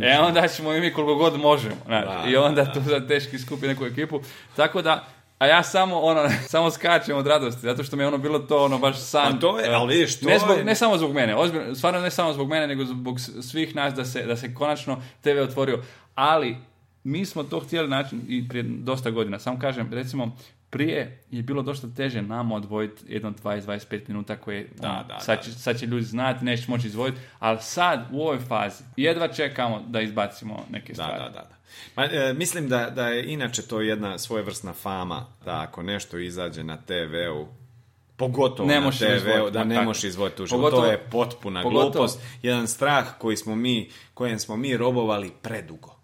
e onda ćemo i mi koliko god možemo. Znači, Da, I onda tu za teški skupi neku ekipu. Tako da, a ja samo ono, samo skačem od radosti, zato što mi je ono bilo to ono baš san. A to je, ali vidiš, to ne, zbog, je- ne samo zbog mene, ozbiljno, stvarno ne samo zbog mene, nego zbog svih nas da se, da se konačno TV otvorio. Ali, mi smo to htjeli naći i prije dosta godina. Samo kažem, recimo, prije je bilo dosta teže nama odvojiti jedno 20-25 minuta koje Da, ono, da, sad, da. će, sad će ljudi znati, neće moći izvojiti, ali sad u ovoj fazi jedva čekamo da izbacimo neke Da, stvari. da, da. da. Ma, e, mislim da, da je inače to jedna svojevrsna fama, da ako nešto izađe na TV-u, pogotovo Ne na TV-u, da ne možeš izvojiti. Pogotovo- To je potpuna pogotovo- glupost. Jedan strah koji smo mi, kojem smo mi robovali predugo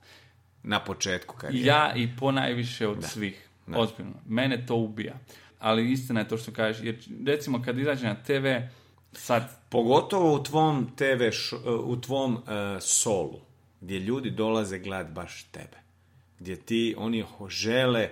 na početku karijere. Ja i ponajviše od svih. Ozbiljno. Mene to ubija. Ali istina je to što kažeš. Jer recimo kad izađe na TV, sad Pogotovo u tvom TV, š- u tvom e, solu, gdje ljudi dolaze gledat baš tebe. Gdje ti, oni žele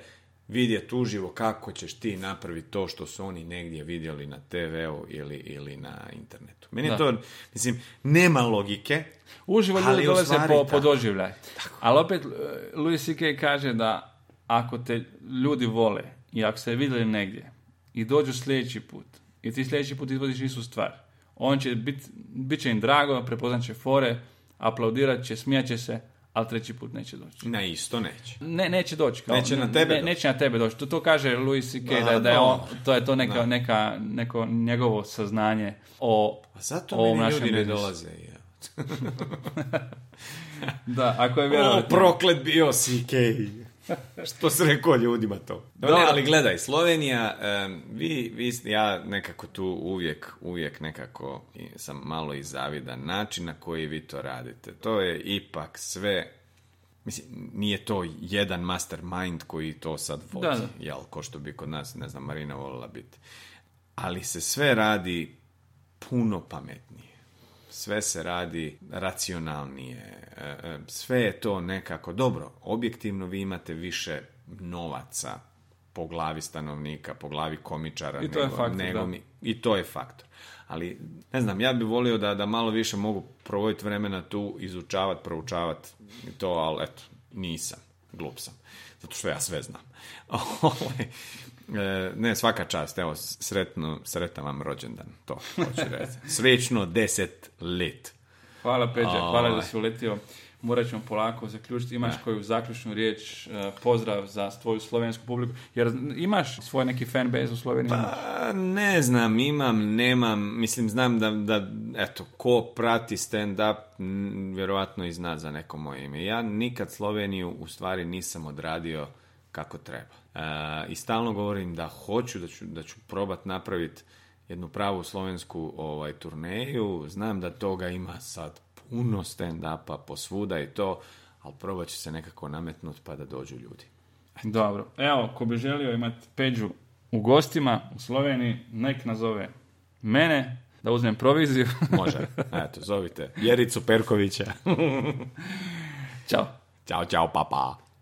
vidjeti uživo kako ćeš ti napraviti to što su oni negdje vidjeli na TV-u ili, ili na internetu. Meni Da. to, mislim, nema logike. uživo ljudi dolaze po, po doživljaj. Ali opet, eh, Louis C.K. kaže da ako te ljudi vole i ako se vidjeli negdje i dođu sljedeći put i ti sljedeći put izvodiš istu stvar, on će bit, bit će im drago, prepoznat će fore, aplaudirat će, smijat će se, ali treći put neće doći. Na isto neće. Ne, neće doći. Kao, Neće na tebe ne- doći. neće na tebe doći. To, to kaže Louis C.K. Da, Da, je on, to je to neka, neka, neko njegovo saznanje o A zato ovom meni ljudi ne dolaze. je. Da, ako je O, vjerovati. proklet bio CK. Što se rekao ljudima to. No, ne, ali gledaj, Slovenija, vi, vi, ja nekako tu uvijek, uvijek nekako sam malo i zavidan način na koji vi to radite. To je ipak sve, mislim, nije to jedan mastermind koji to sad vodi, Da, da. jel, ko što bi kod nas, ne znam, Marina volila biti. Ali se sve radi puno pametnije. Sve se radi racionalnije. e, e, Sve je to nekako dobro. Objektivno vi imate više novaca po glavi stanovnika, po glavi komičara I to je nego, faktor, nego mi. I to je faktor. Ali, ne znam, ja bih volio da, da malo više mogu provoditi vremena tu, izučavati, proučavati to, ali eto, nisam. Glup sam. Zato što ja sve znam. E, ne, svaka čast. Evo, sretno, sretan vam rođendan. To hoću reći. Svečno deset let. Hvala Peđa, hvala da si uletio. Morat ćemo polako zaključiti. Imaš koju zaključnu riječ, eh, pozdrav za tvoju slovensku publiku. Jer imaš svoj neki fanbase u Sloveniji? Pa, ne znam, imam, nemam, mislim, znam da, da eto, ko prati stand-up, m, vjerovatno i zna za neko moje ime. Ja nikad Sloveniju u stvari nisam odradio kako treba. E, I stalno govorim da hoću, da ću, da ću probat napraviti jednu pravu slovensku ovaj, turneju. Znam da toga ima sad puno stand-upa posvuda i to, ali probat će se nekako nametnuti pa da dođu ljudi. Dobro. Evo, ko bi želio imati Peđu u gostima u Sloveniji, nek nazove mene da uzmem proviziju. Može. Eto, zovite Jericu Perkovića. Ćao. Ćao, čao, papa.